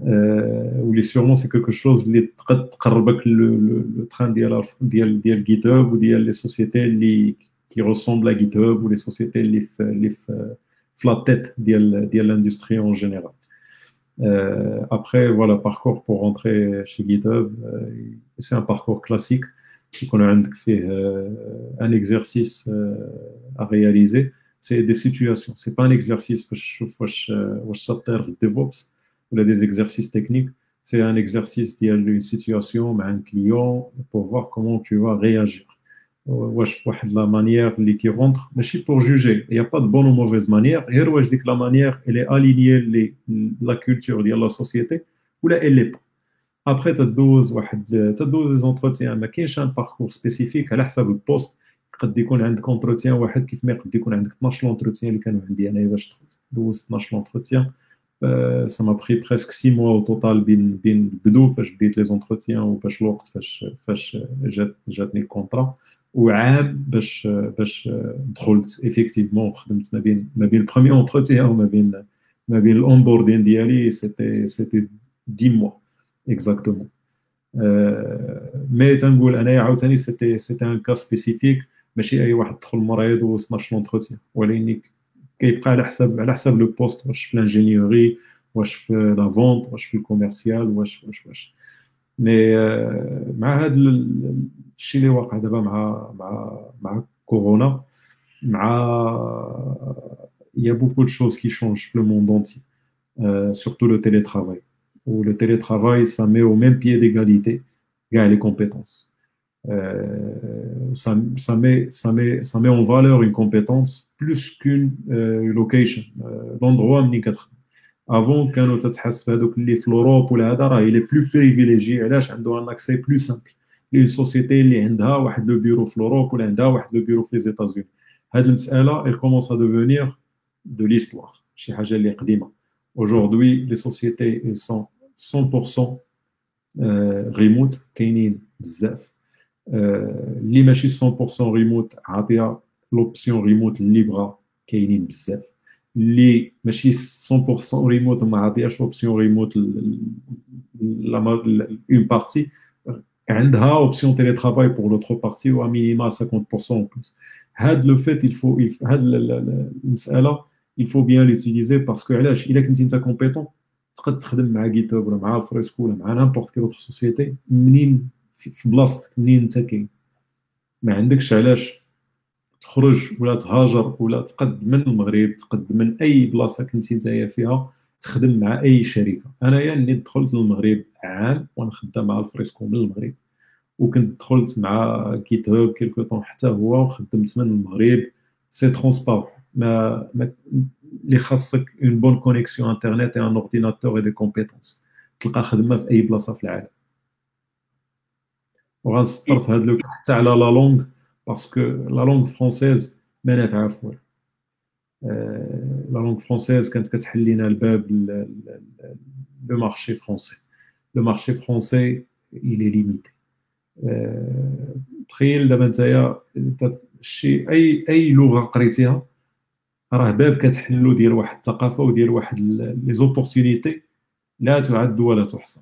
واللي sûrement c'est quelque chose اللي تقد تقربك لو تران ديال ديال ديال GitHub وديال les sociétés اللي كي ressemblent à GitHub و les sociétés اللي في اللي في في la tête ديال ديال l'industrie en général après voilà parcours pour rentrer chez GitHub c'est un parcours classique. يكون عندك فيه un exercice à réaliser. C'est des situations. C'est pas un exercice باش تشوف واش واش شاطر في الديفوبس ou des exercices techniques, c'est un exercice qui a une situation, un client, pour voir comment tu vas réagir. La manière qui rentre, mais pour juger, il n'y a pas de bonne ou mauvaise manière. Et je dis que la manière, elle est alignée les, la culture de la société, ou là, elle n'est pas. Après, tu as 12, des entretiens, mais il y a un parcours spécifique à la le poste. قد يكون عندك entretien واحد كيف ما يقد يكون عندك 12 l'entretien اللي كانوا عندي انا باش دوز 12 l'entretien euh, ça m'a pris presque six mois au total بين بين البدو فاش بديت les entretiens وباش الوقت فاش فاش جات جاتني ال contrat وعام باش باش دخلت effectivement خدمت ما بين ما بين ال premier entretien وما بين ما بين ال onboarding ديالي c'était c'était 10 mois exactement mais تنقول انايا عاوتاني c'était c'était un cas spécifique ماشي اي واحد دخل مرة يدوز 12 ل entretien ولكن كيبقى على حسب على حسب لو بوست واش في لانجينيوري واش في لا فونت واش في الكوميرسيال واش واش واش مي مع هذا الشيء اللي واقع دابا مع مع مع كورونا il y a beaucoup de choses qui changent le monde entier, euh, surtout le télétravail. Où le télétravail, ça met au même pied d'égalité les compétences. Euh, ça, ça, met, ça, met, ça met en valeur une compétence plus qu'une euh, location, l'endroit avant qu'un autre les l'Europe ou il est plus privilégié, il a un accès plus simple. Les sociétés, il a le bureau en Europe ou le bureau aux États-Unis. elle commence à devenir de l'histoire. Aujourd'hui, les sociétés elles sont 100% euh, remote, كاينين بزاف. اللي ماشي 100% remote عاطيه l'option remote libre كاينين بزاف. اللي ماشي 100% remote ما عاطياش l'option remote une partie عندها option télétravail pour l'autre partie ou à minima 50% en plus. هذا le fait il faut هذا المسألة il faut bien l'utiliser parce que علاش إلا كنتي أنت compétent تقدر تخدم مع جيت ولا مع فريسكو ولا مع n'importe quelle autre société منين في بلاصتك منين أنت كاين ما عندكش علاش تخرج ولا تهاجر ولا تقد من المغرب تقد من أي بلاصة كنتي نتايا فيها تخدم مع أي شركة. انايا اللي دخلت للمغرب عام وأنا خدام مع الفريسكو من المغرب. وكنت دخلت مع GitHub quelque temps حتى هو وخدمت من المغرب. c'est transparent ما ما اللي خاصك une bonne connexion internet et un ordinateur et des compétences تلقى خدمة في أي بلاصة في العالم. وغنسطر في هذا لوك حتى على la langue parce que la langue française ما نافعه في والو la langue française كانت كتحل لنا الباب le marché français. le marché français il est limité. تخيل دابا نتايا شي أي أي لغة قريتيها راه باب كتحلو ديال واحد الثقافة وديال واحد les opportunités لا تعد ولا تحصى.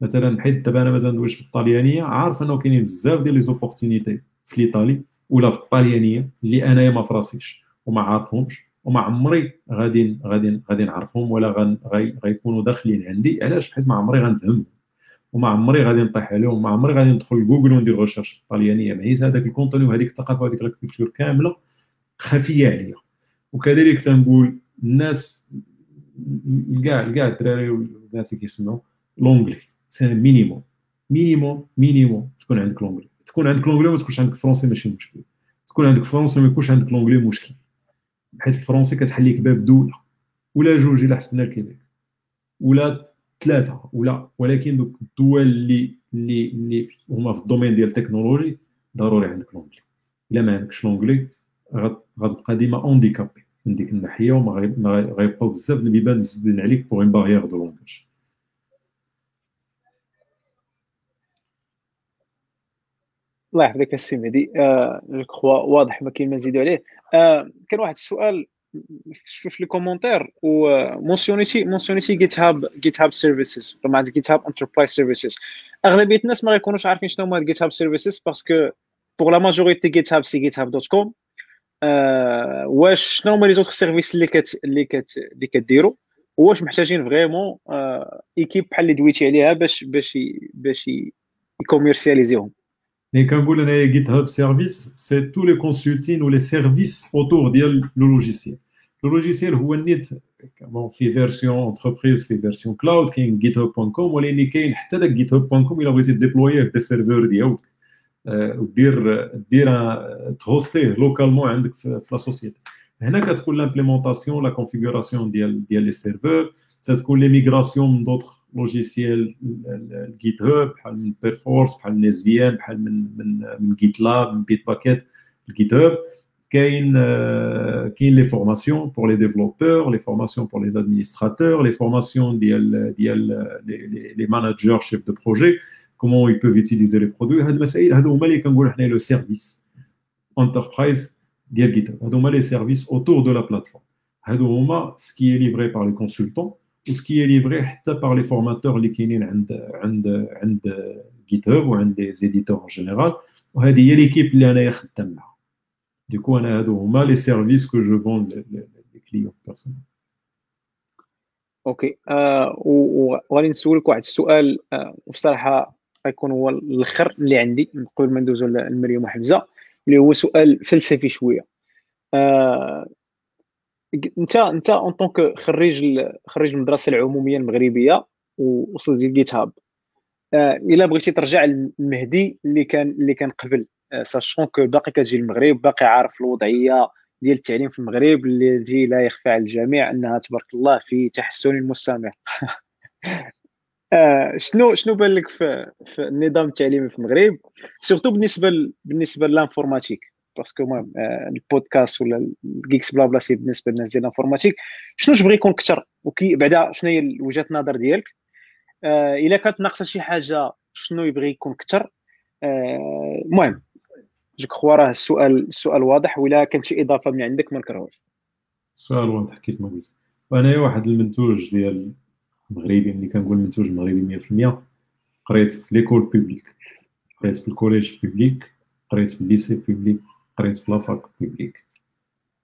مثلا حيت دابا أنا مثلا ندويش بالطاليانيه عارف أنه كاينين بزاف ديال les opportunités في الإيطالي ولا بالطاليانيه اللي أنايا ما فراسيش وما عارفهمش وما عمري غادي غادي غادي نعرفهم ولا غيكونوا داخلين عندي. علاش؟ حيت ما عمري غنفهمهم وما عمري غادي نطيح عليهم وما عمري غادي ندخل لجوجل وندير recherche بالطاليانيه معيت هذاك ال contenu وهذيك الثقافة وهذيك ال culture كاملة خفية عليا. وكذلك تنقول الناس كاع كاع الدراري والبنات اللي كيسمعوا l'anglais c'est minimum minimum minimum تكون عندك l'anglais تكون عندك l'anglais وما تكونش عندك français ماشي مشكل. تكون عندك français وما يكونش عندك l'anglais مشكل. حيت ال français كتحل لك باب دولة. ولا جوج إلا حسبنا الكيبيك ولا ثلاثة. ولا ولكن دوك الدول اللي اللي اللي هما في ال domaine ديال التكنولوجي ضروري عندك l'anglais. إلا ما عندكش l'anglais غتبقى ديما handicapé من ديك الناحية وما غيبقاو بزاف البيبان مسدودين عليك pour une barrière de langage الله يحفظك السي مهدي. je crois واضح ما كاين ما نزيدو عليه. آه كان واحد السؤال في ال commentaire و مونسيونيتي GitHub GitHub Services مع GitHub Enterprise Services أغلبية الناس ما غيكونوش عارفين شنو هما GitHub Services parce que pour la majorité GitHub c'est GitHub dot com آه واش شنو هما les autres services اللي كت اللي كت اللي كديروا واش محتاجين vraiment آه équipe بحال اللي دويتي عليها باش باش باش يكوميرسياليزيهم. mais كنقول انايا GitHub Services c'est tout les consulting و les services autour ديال le logiciel le logiciel هو النيت bon في version entreprise في version cloud كاين GitHub point com ولكن كاين حتى داك GitHub point com الا بغيتي déployer des serveurs ديالك ودير دير تهوستيه localement عندك في la société هنا كتكون l'implémentation la configuration ديال ديال les serveurs تتكون les migrations من d'autres logiciels GitHub بحال من Perforce بحال نيس في ام بحال من من من GitLab من Bitbucket GitHub كاين كاين les formations pour les développeurs les formations pour les administrateurs les formations ديال ديال les managers chefs de projet comment ils peuvent utiliser les produits. هاد المسائل هادو هما اللي كنقول حنا le service Enterprise ديال GitHub هادو هما les services autour de la plateforme. هادو هما ce qui est livré par qui est livré حتى par les formateurs اللي كاينين عند عند عند GitHub وعند les éditeurs en général وهذه هي l'équipe اللي انايا خدام معاها du coup أنا هادو هما les services que je vends les clients personnels OK وغادي نسولك واحد السؤال آه وبصراحه غيكون هو الآخر اللي عندي قبل ما ندوزو لمريم وحمزه اللي هو سؤال فلسفي شوية انت إنت en tant que خريج خريج المدرسة العمومية المغربية ووصلت ديال GitHub آه إلا بغيتي ترجع للمهدي اللي كان اللي كان قبل. آه sachant que باقي كتجي المغرب باقي عارف الوضعية ديال التعليم في المغرب التي لا يخفى على الجميع أنها تبارك الله في تحسن مستمر آه شنو شنو بان لك في, في النظام التعليمي في المغرب؟ surtout بالنسبة. بالنسبة ل l'informatique. parce que المهم البودكاست ولا ال geeks blabla c'est بالنسبة للناس ديال ال informatique شنو تبغي يكون أكثر وكي بعدا شنو هي وجهه النظر ديالك آه الا كانت ناقصه شي حاجة شنو يبغي يكون أكثر المهم آه je crois راه السؤال السؤال واضح ولا كانت شي اضافه من عندك ما نكرهوش السؤال واضح كيف ما قلت وانايا واحد المنتوج ديال المغربي ملي كنقول منتوج مغربي 100% قريت في l'école publique قريت في ال collège public قريت في ال lycée public قريت في la fac publique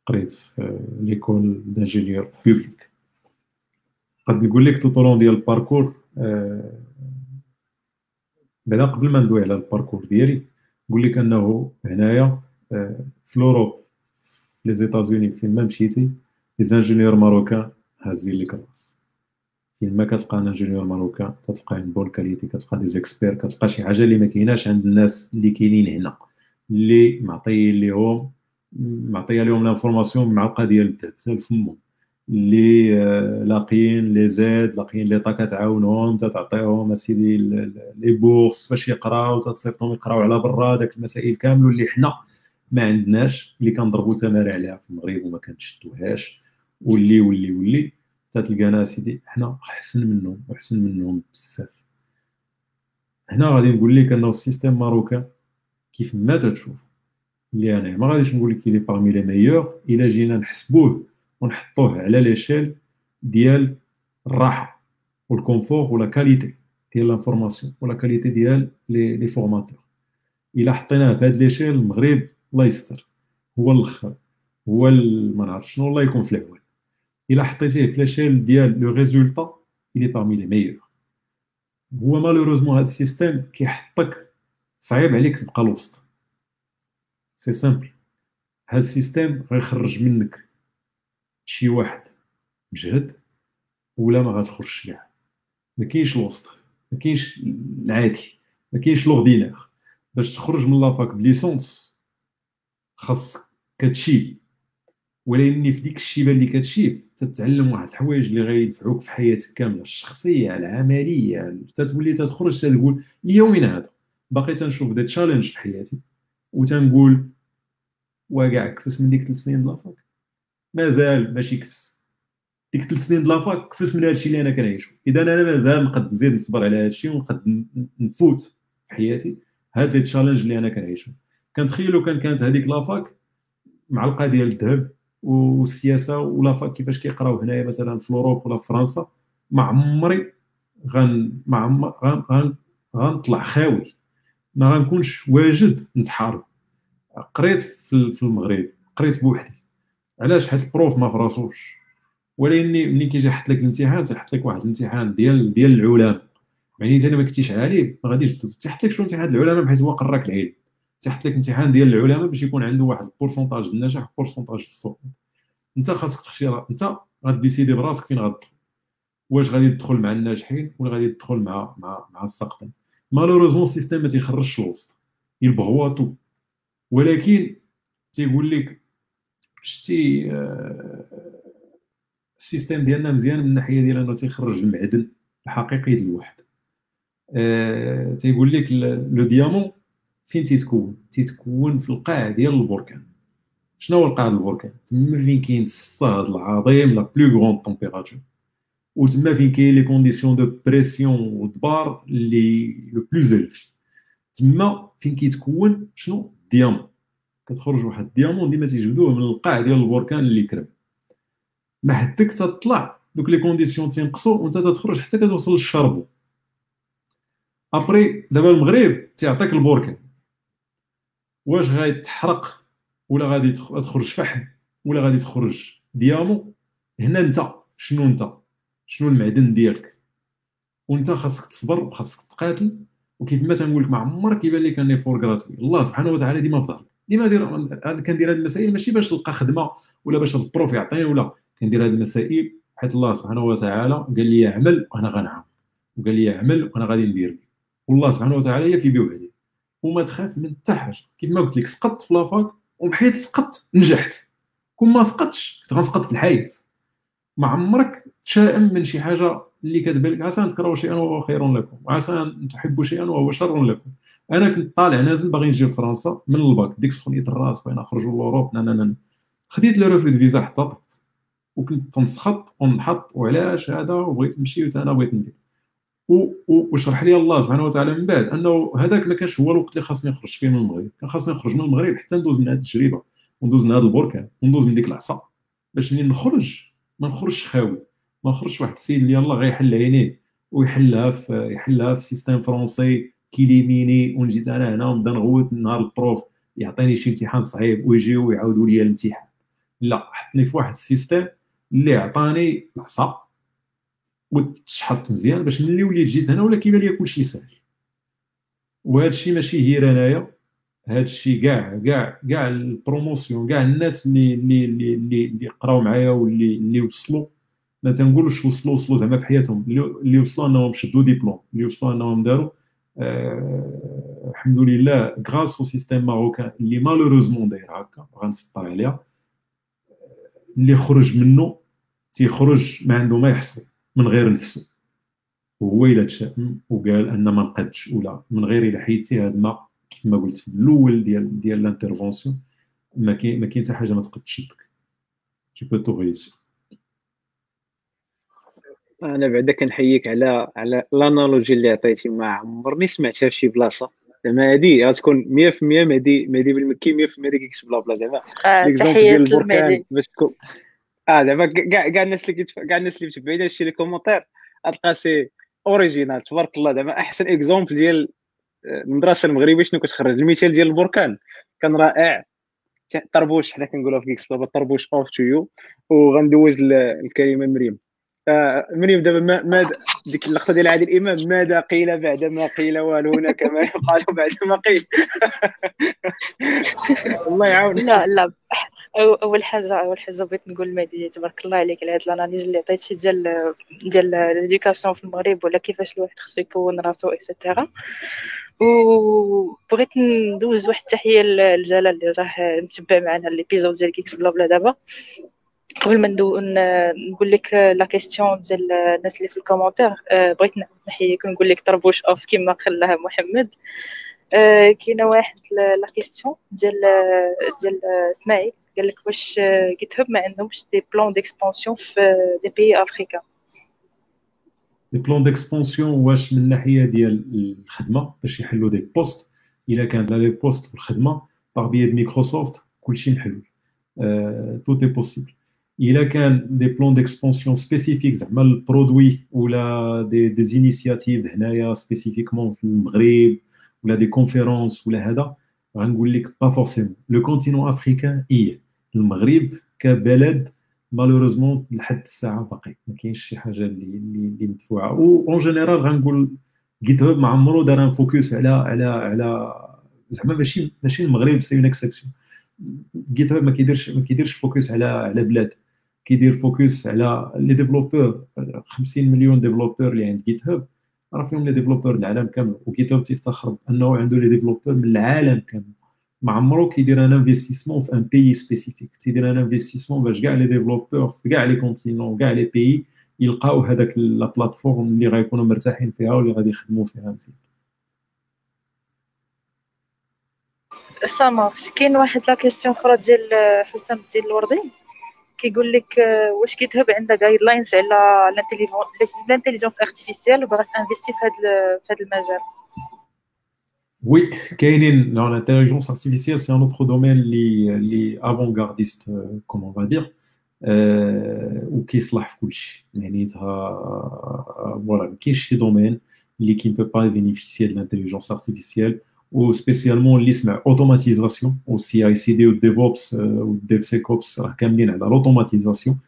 قريت في l'école d'ingénieur publique قد نقول لك tout au long ديال ال parcours آه، بعدا قبل ما ندوي على ال parcours ديالي نقول لك أنه هنايا آه، في l'Europe les États-Unis فين ما مشيتي les ingénieurs marocains هازين لك الراس. فين ما كتلقى un ingénieur marocain كتلقى une bonne qualité كتلقى دي زيكسبير كتلقى شي حاجة اللي ما كايناش عند الناس اللي كاينين هنا. اللي معطيين ليهم معطيه لهم l'information معلقه ديال الذهب حتى لفمهم اللي آه، لاقيين les aides لاقيين l'État كتعاونهم تعطيهم أسيدي les bourses باش يقراو تصيفطهم يقراو على برا داك المسائل كامل واللي حنا ما عندناش اللي كنضربوا تمارين عليها في المغرب وما كنشدوهاش واللي واللي واللي تلقانا سيدي حنا أحسن منهم واحسن منهم بزاف. هنا غادي نقول لك أنه ال système marocain كيف ما تشوف؟ اللي أنا ما غاديش نقول لك il est parmi les meilleurs الا جينا نحسبوه ونحطوه على l'échelle ديال الراحة وال confort ولا qualité ديال l'information ولا qualité ديال les les formateurs الا حطيناه في هاد l'échelle المغرب الله يستر هو الأخر هو ما نعرف شنو الله يكون في العوان الا حطيتيه في l'échelle ديال le résultat il est parmi les meilleurs هو malheureusement هاد ال système كيحطك صعيب عليك تبقى الوسط. c'est simple هاد ال système غيخرج منك شي واحد مجهد ولا ما غتخرجش كاع. ما كاينش الوسط ما كاينش العادي ما كاينش l'ordinaire باش تخرج من la fac ب licence خاصك كتشيب. ولكن في ديك الشيبة اللي كتشيب تتعلم واحد الحوايج اللي غينفعوك في حياتك كاملة الشخصية العملية حتى تولي تتخرج تقول ليومنا هذا. باقي تنشوف des challenges في حياتي وتنقول وكاع كفس من ديك ثلاث سنين la fac مازال ماشي كفس. ديك ثلاث سنين la fac كفس من هادشي اللي أنا كنعيشو. إذا أنا مازال نقد نزيد نصبر على هادشي ونقد نفوت في حياتي هاد les challenges اللي أنا كنعيشو. كنتخيلو كان كانت هذيك la fac معلقه ديال الذهب والسياسة و la fac كيفاش كيقراو هنايا مثلا في Europe ولا في فرنسا. ما عمري غن ما عمر غن غنطلع خاوي. ما غنكونش واجد نتحارب. قريت في المغرب قريت بوحدي. علاش؟ حيت ال prof ما فراسوش. ولكن ملي كيجي يحط لك الامتحان تيحط لك واحد الامتحان ديال ديال العلماء. يعني أنا ما كنتيش عالي ما غاديش تيحط لك شنو امتحان العلماء بحيث هو قراك العلم. تيحط لك امتحان ديال العلماء باش يكون عنده واحد ال pourcentage النجاح pourcentage السقوط أنت خاصك تختار أنت غا décider براسك فين غتدخل. واش غادي تدخل مع الناجحين ولا غادي تدخل مع مع مع الساقطين. malheureusement ال système ما تيخرجش الوسط يبغوا تو ولكن تيقول لك شتي آه، ال système ديالنا مزيان من الناحية ديال أنه تيخرج المعدن الحقيقي ديال الواحد أه تيقول لك le diamant فين تيتكون؟ تيتكون في القاع ديال البركان. شنو هو القاع ديال البركان؟ تما فين كاين الصهد العظيم la plus grande température. وتما فين كاين les conditions de pression ودبار les les plus élevées تما فين كيتكون شنو diamant كتخرج واحد ال diamant ديما تيجبدوه من القاع ديال البركان اللي كرب ما حدك تطلع دوك les conditions تينقصوا وانت تتخرج حتى كتوصل لل charbon après دابا المغرب تيعطيك البركان واش غادي تحرق ولا غادي تخرج فحم ولا غادي تخرج diamant هنا انت شنو انت شنو المعدن ديالك؟ وانت خاصك تصبر وخاصك تقاتل. وكيف ما تنقول لك ما عمرك يبان لك ان fort, grâce à توي الله سبحانه وتعالى ديما في ظهرك. ديما دير كندير هذه المسائل ماشي باش نلقى خدمة ولا باش ال prof يعطيني ولا. كندير هذه المسائل حيت الله سبحانه وتعالى قال لي اعمل وأنا غنعم. وقال لي اعمل وأنا غادي ندير. والله سبحانه وتعالى هي في بيه وحدي وما تخاف من حتى حاجة. كيف ما قلت لك سقطت في la fac وبحيت سقطت نجحت. كون ما سقطتش كنت غنسقط في الحياة ما عمرك تشائم من شي حاجة اللي كتبان لك؟ عسى أن تكرهوا شيئا وهو خير لكم وعسى أن تحبوا شيئا وهو شر لكم. أنا كنت طالع نازل باغي نجي لفرنسا من الباك ديك سخونية الراس بغينا نخرجوا l'Europe نا نا خديت le refus de visa حتى طبت وكنت تنسخط ونحط وعلاش هذا وبغيت نمشي أنا بغيت ندير. وشرح لي الله سبحانه وتعالى من بعد أنه هذاك ما كانش هو الوقت اللي خاصني نخرج فيه من المغرب. كان خاصني نخرج من المغرب حتى ندوز من هذه التجربة وندوز من هذا البركان وندوز من ديك العصا باش منين نخرج؟ ما نخرجش خاوي ما نخرجش واحد السيد اللي يلاه غيحل عينيه ويحلها في يحلها في système français qui élimine ونجي أنا هنا ونبدا نغوت نهار ال prof يعطيني شي امتحان صعيب ويجيو ويعاودوا لي الامتحان. لا حطني في واحد ال système اللي عطاني العصا وتشحط مزيان باش ملي وليت جيت هنا ولا كيبان لي كلشي ساهل. وهذا الشيء ماشي هير انايا هذا الشيء كاع كاع كاع ال promotion كاع الناس اللي اللي اللي اللي قراو معايا واللي اللي وصلوا. ما تنقولوش وصلوا وصلوا زعما في حياتهم. اللي وصلوا أنهم شدوا ديبلوم اللي وصلوا أنهم داروا آه الحمد لله grâce au système marocain اللي malheureusement داير هكا غنسطر عليها. اللي خرج منه تيخرج ما عنده ما يحصل من غير نفسه. وهو إلا تشائم وقال أن ما نقدش ولا من غير إلا حيدتي هذا ما كيف ما قلت في الأول ديال ديال l'intervention ما كاين ما كاين حتى حاجة ما تقدر تشدك. qui peut te retenir أنا بعدا كنحييك على على ال analogie اللي عطيتي ما عمرني سمعتها في شي بلاصة. زعما هادي غتكون 100% مهدي مهدي بالمكي 100% ديك يكتب بلا بلا زعما آه تحية للمهدي. باش تكون آه زعما كاع كاع الناس اللي كاع الناس اللي متبعين هادشي les commentaires غتلقى c'est original. تبارك الله زعما أحسن exemple ديال المدرسة المغربية شنو كتخرج؟ المثال ديال البركان. كان رائع. طربوش حنا كنقولوا في geeks بلا بلا طربوش off to you وغندوز الكلمة مريم. آه مريم دابا ما, ديك اللقطة ديال عادل إمام ماذا قيل بعد ما قيل والو هناك ما يقال بعد ما قيل؟ الله يعاونك. لا لا. أول حاجة أول حاجة بغيت نقول لمهدي تبارك الله عليك على هاد ال analyse اللي عطيتي ديال ديال l'éducation في المغرب ولا كيفاش الواحد خصو يكون راسو et cetera وبغيت ندوز واحد التحيه لجلال اللي راه متبع معنا l'épisode ديال geeks بلا بلا دابا. قبل ما نقول لك les questions ديال الناس اللي في ال commentaire بغيت نحييك ونقول لك طربوش off كما خلاها محمد. كاينة واحد la question ديال ديال اسماعيل قال لك واش GitHub ما عندهمش des plans d'expansion في des pays africains des plans d'expansion واش من الناحيه ديال الخدمة باش يحلوا des postes إلا كانت là les postes والخدمه par بيد مايكروسوفت كلشي محلول tout est possible إلا كان des plans d'expansion spécifiques زعما ال produit ولا دي دي هنايا spécifiquement في المغرب ولا des conférences ولا هذا غنقول لك pas forcément le continent africain إيه المغرب كبلد malheureusement لحد الساعة باقي. ما كاينش شي حاجة اللي اللي, مدفوعة. en général غنقول GitHub ما عمرو دار un focus على على على زعما ماشي ماشي المغرب c'est une exception GitHub ما كيديرش ما كيديرش focus على على بلاد. كيدير focus على les développeurs 50 مليون développeurs اللي عند GitHub راه فيهم les développeurs العالم كامل. و GitHub تيفتخر بأنه عنده les développeurs من العالم كامل. ما عمرو كيدير un investissement في un pays spécifique تيدير un investissement باش كاع les développeurs في كاع les continents كاع les pays يلقاو هذاك la plateforme اللي غيكونوا مرتاحين فيها واللي غادي يخدموا فيها مزيان سا كاين واحد la question أخرى ديال حسام الدين الوردي كيقول لك واش GitHub عندها guidelines على ال intelligence artificielle وبغات investir في هذا المجال؟ Oui, كاينين l'intelligence artificielle c'est un autre domaine اللي اللي avant-gardiste comme on va dire وكيصلح في كل شيء معناتها voilà ما كاينش شي domaine اللي كي ne peut pas bénéficier de l'intelligence artificielle و spécialement اللي يسمع automatisation أو CI/CD وال DevOps وال DevSecOps راه كاملين على ال automatisation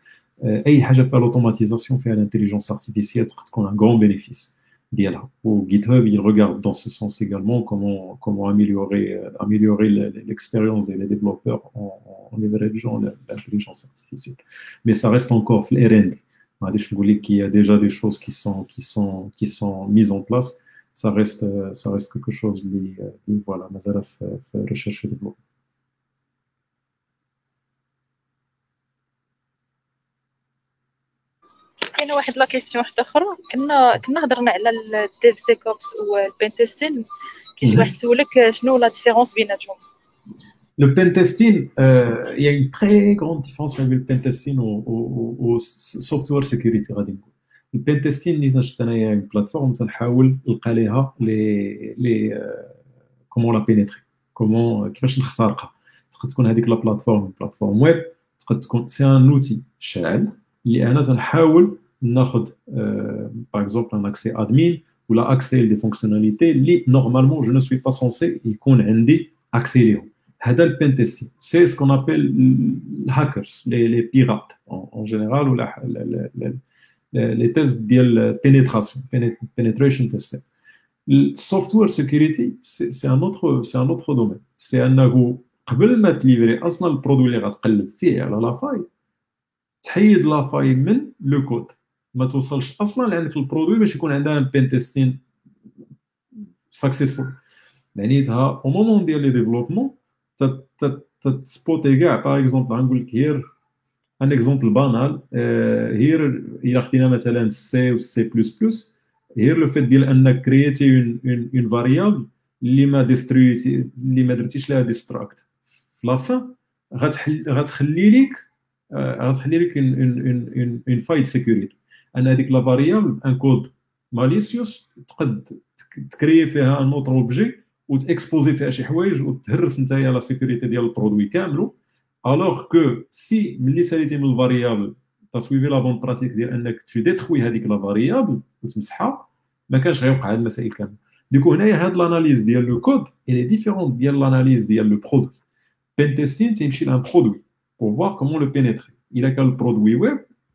اي حاجة فيها l'automatisation فيها l'intelligence artificielle تقدر تكون un grand bénéfice. d'IALA. Ou GitHub, il regarde dans ce sens également comment, comment améliorer, euh, améliorer l'expérience des développeurs en, en leverageant l'intelligence artificielle. Mais ça reste encore l'RD. Il y a déjà des choses qui sont, qui sont, qui sont mises en place. Ça reste, euh, ça reste quelque chose, les, euh, les voilà, euh, recherche et développement. كاينة واحد la question واحدة أخرى. كنا كنا هضرنا على ال DevSecOps وال pentesting كاين واحد سولك شنو la différence بيناتهم. Le pentesting, euh, il y a une très grande différence entre le pentesting au, au, au software security نقول. ال pentesting اللي شفت انايا une plateforme تنحاول نلقى ليها les les comment la pénétrer comment كيفاش نخترقها تقدر تكون هذيك la plateforme plateforme web تقدر تكون c'est un outil اللي أنا تنحاول ناخذ par exemple un accès admin ولا accès des fonctionnalités اللي normalement je ne suis pas censé يكون عندي اكسي ليهم. هذا ال pentesting c'est ce qu'on appelle ال hackers les les pirates en général ولا les tests ديال pénétration penetration test ال software security c'est un autre c'est un autre domaine c'est انه قبل ما تليفري أصلا ال produit اللي غتقلب فيه على la faille تحيد la faille من le code. ما توصلش أصلا لعندك ال produit باش يكون عندها pentesting successful معنيتها au moment ديال le développement تسبوتي كاع. par exemple غنقول لك هير un exemple banal هير إلا خدينا مثلا سي و سي بلس بلس هير le fait ديال أنك créiti une une variable اللي ما ديسترويتي اللي ما درتيش لها destruct في la fin غتخلي ليك غتخلي لك une faille de sécurité أن هذيك la variable un code malicieux تقد تكري فيها un autre objet وتاكسبوزي فيها شي حوايج وتهرس نتايا la sécurité ديال ال produit كاملو. alors que si ملي ساليتي من ال variable تسويفي la bonne pratique ديال أنك tu détruis هذيك la variable وتمسحها ما كانش غيوقع هاد المسائل كامل du coup هنايا هاد l'analyse ديال le code elle est différente ديال l'analyse ديال le produit pentesting تيمشي لأن produit pour voir comment le pénétrer.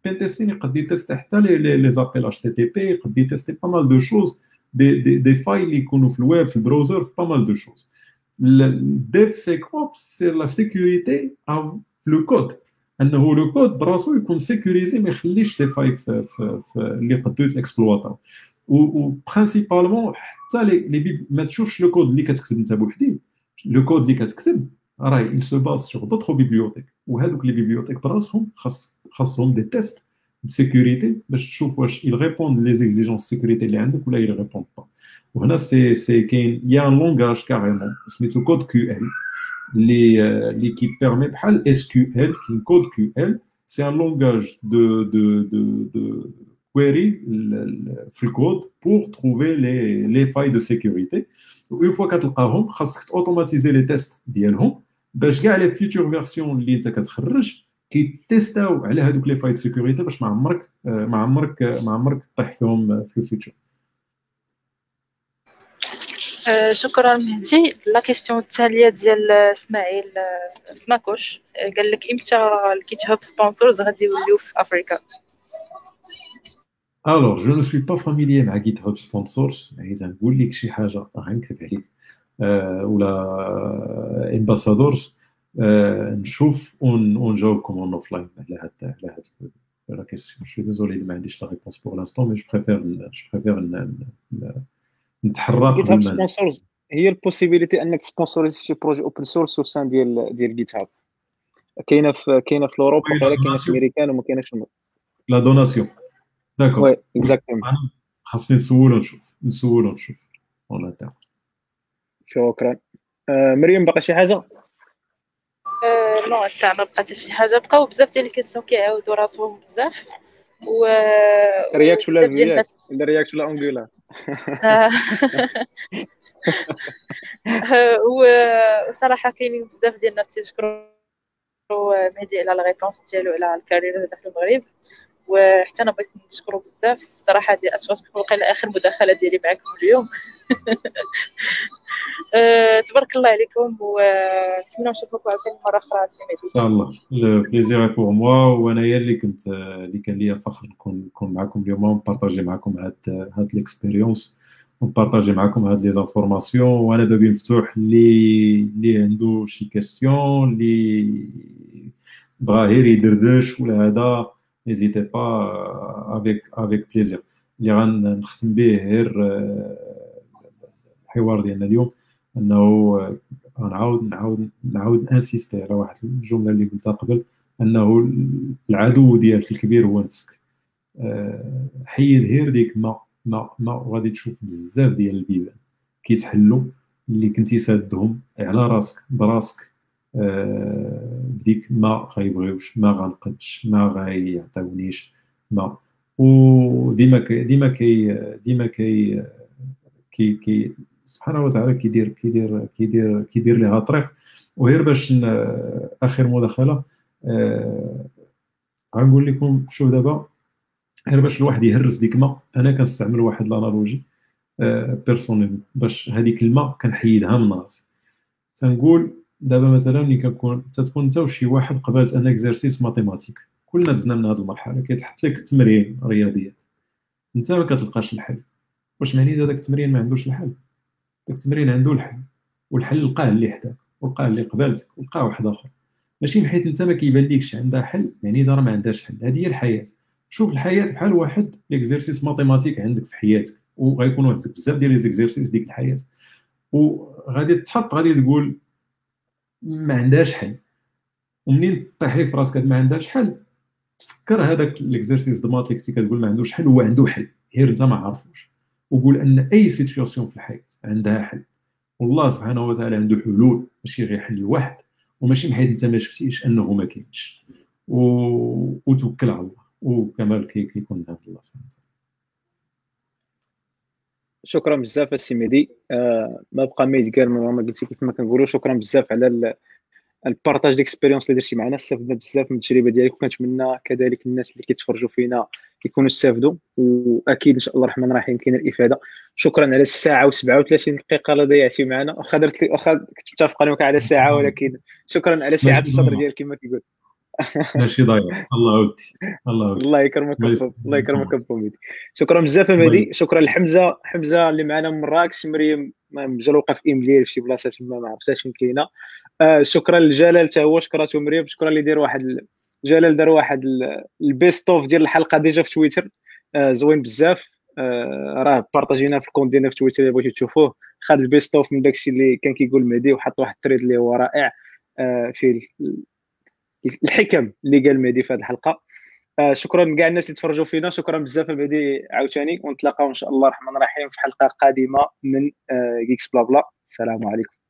Qu'un produit web, pentesting, il peut tester les, les, les appels HTTP, il peut tester pas mal de choses, des, des, des failles qu'on ouvre le web, le browser, pas mal de choses. Le DevSecOps, c'est la sécurité à le code. انه le code براسو يكون sécurisé ما يخليش les failles في, في, في اللي يقدروا يتاكسبلواطاو و principalement حتى لي ما تشوفش le code اللي كتكتب انت بوحدي le code اللي كتكتب راه il se base sur d'autres bibliothèques وهذوك les bibliothèques براسهم خاص خاصهم des tests de sécurité. باش تشوف واش ils répondent les exigences sécurité اللي عندك ولا ils répondent pas. وهنا سي سي كاين يا un langage carrément سميتو CodeQL اللي اللي qui permet بحال SQL كاين CodeQL c'est un langage de de de de query في ال code pour trouver les les failles de sécurité. Une fois كتلقاهم خاصك اوتوماتيزي les tests ديالهم باش كاع les futures versions اللي انت كتخرج كيتيستاو على هذوك لي failles de sécurité باش ما عمرك ما عمرك ما عمرك تطيح فيهم في ال future. شكرا مهدي. la question التالية ديال إسماعيل سماكوش قال لك إمتى ال GitHub Sponsors غادي يوليو في افريكا alors je ne suis pas familier مع GitHub Sponsors عايز نقول لك شي حاجة غنكتب عليك ولا ambassadors نشوف ونجاوبكم en offline على هاد على هاد la question je suis désolé ما عنديش la réponse pour l'instant mais je préfère je préfère نتحرى GitHub Sponsors هي ال possibilité انك تسبونسوريزي شي projet open source وسان ديال ديال GitHub كاينة في كاينة في اوروبا ولا كاينة في امريكان وما كايناش في la donation d'accord oui exactement خاصني نسول ونشوف نسول ونشوف شكرا. آه مريم باقي شي حاجة؟ non الساعة ما بقات شي حاجة بقاو بزاف ديال ال questions كيعاودوا راسهم بزاف و React ولا React ولا React ولا Angular وصراحة كاينين بزاف ديال الناس تيشكروا مهدي على les réponses ديالو على ال carrière هذا في المغرب. وحتى أنا بغيت نشكرو بزاف. صراحة هذه أشخاص وقيلا آخر مداخلة ديالي معكم اليوم. أه، تبارك الله عليكم ونتمنى نشوفكم عاوتاني مرة أخرى si إن شاء الله. le plaisir pour moi وانايا اللي كنت اللي كان ليا فخر نكون نكون معكم اليوم ونبارطاجي معكم هاد هاد l'expérience ونبارطاجي معكم هاد les informations وأنا بابي مفتوح اللي اللي عنده شي question اللي بغا غير يدردش ولا هذا. n'hésitez pas avec avec plaisir اللي غنختم به غير الحوار ديالنا اليوم. أنه غنعاود نعاود نعاود انسيستي على واحد الجملة اللي قلتها قبل. أنه العدو ديالك الكبير هو نفسك. حيد غير ديك ما ما ما وغادي تشوف بزاف ديال البيبان. كيتحلوا اللي كنتي سادهم على راسك براسك. بديك ما غيبغيوش ما غنقدش ما غيعطيونيش ما. وديما ديما كي ديما كي كي كي سبحانه وتعالى كيدير كيدير كيدير كيدير ليها طريق. وغير باش آخر مداخلة آه غنقول لكم شوف دابا غير باش الواحد يهرس ديك ما أنا كنستعمل واحد l'analogie آه personnelle باش هذيك الما كنحيدها من راسي. تنقول دابا مثلا ملي كنكون تتكون انت وشي واحد قبلت أن اكزرسيس ماتيماتيك كلنا دزنا من هذه المرحلة كيتحط لك تمرين رياضيات. انت ما كتلقاش الحل. واش معنيت هذاك التمرين ما عندوش الحل؟ داك التمرين عنده الحل. والحل لقاه اللي حداك ولقاه اللي قبالتك ولقاه واحد آخر. ماشي حيت انت ما كيبان لكش عندها حل يعني راه ما عندهاش حل. هذه هي الحياة. شوف الحياة بحال واحد l'exercice mathématique عندك في حياتك وغيكونوا عندك بزاف ديال les exercices ديك الحياة. وغادي تحط غادي تقول ما عندهاش حل. ومنين طيح لك في راسك ما عندهاش حل؟ تفكر هذاك l'exercice deux اللي كنتي كتقول ما عندوش حل هو عنده حل. غير انت ما عارفوش. وقول أن أي situation في الحياة عندها حل. والله سبحانه وتعالى عنده حلول ماشي غير حل واحد. وماشي بحيث أنت ما شفتيش أنه ما كاينش. و... وتوكل على الله. وكمال كيكون عند الله سبحانه وتعالى. شكرا بزاف السي مهدي. آه ما بقى ما يتقال ما قلتي كيف ما كنقولوا. شكرا بزاف على ال partage d'expérience اللي درتي معنا. استفدنا بزاف من التجربة ديالك وكنتمنى كذلك الناس اللي كيتفرجوا فينا يكونوا استافدوا وأكيد إن شاء الله الرحمن الرحيم كاين الإفادة. شكرا على الساعة و37 دقيقة اللي ضيعتي معنا. واخا درت واخا كنت متفق على ساعة ولكن شكرا على سعه الصدر ديالك كما كيقول. ماشي ضايع. الله ودي الله ودي الله يكرمك الله يكرمك بوميدي شكرا بزاف مهدي. شكرا لحمزة. حمزة اللي معنا من مراكش مريم مجروقه في امليل في شي بلاصة تما ما عرفتهاش فين كاينة. آه شكرا لجلال حتى هو شكراتو مريم. شكرا اللي دار واحد جلال دار واحد ال best of ديال الحلقة déjà في تويتر. آه زوين بزاف. آه راه بارطاجينا في ال compte ديالنا في تويتر اللي بغيتو تشوفوه. خد ال best of من داكشي اللي كان كيقول مهدي وحط واحد ال thread اللي هو رائع. آه فيه الحكم اللي قال مهدي في هذه الحلقة. آه شكرا لكاع الناس اللي تفرجوا فينا. شكرا بزاف مهدي عاوتاني. ونتلاقاو إن شاء الله الرحمن الرحيم في حلقة قادمة من آه Geeks Blabla السلام عليكم.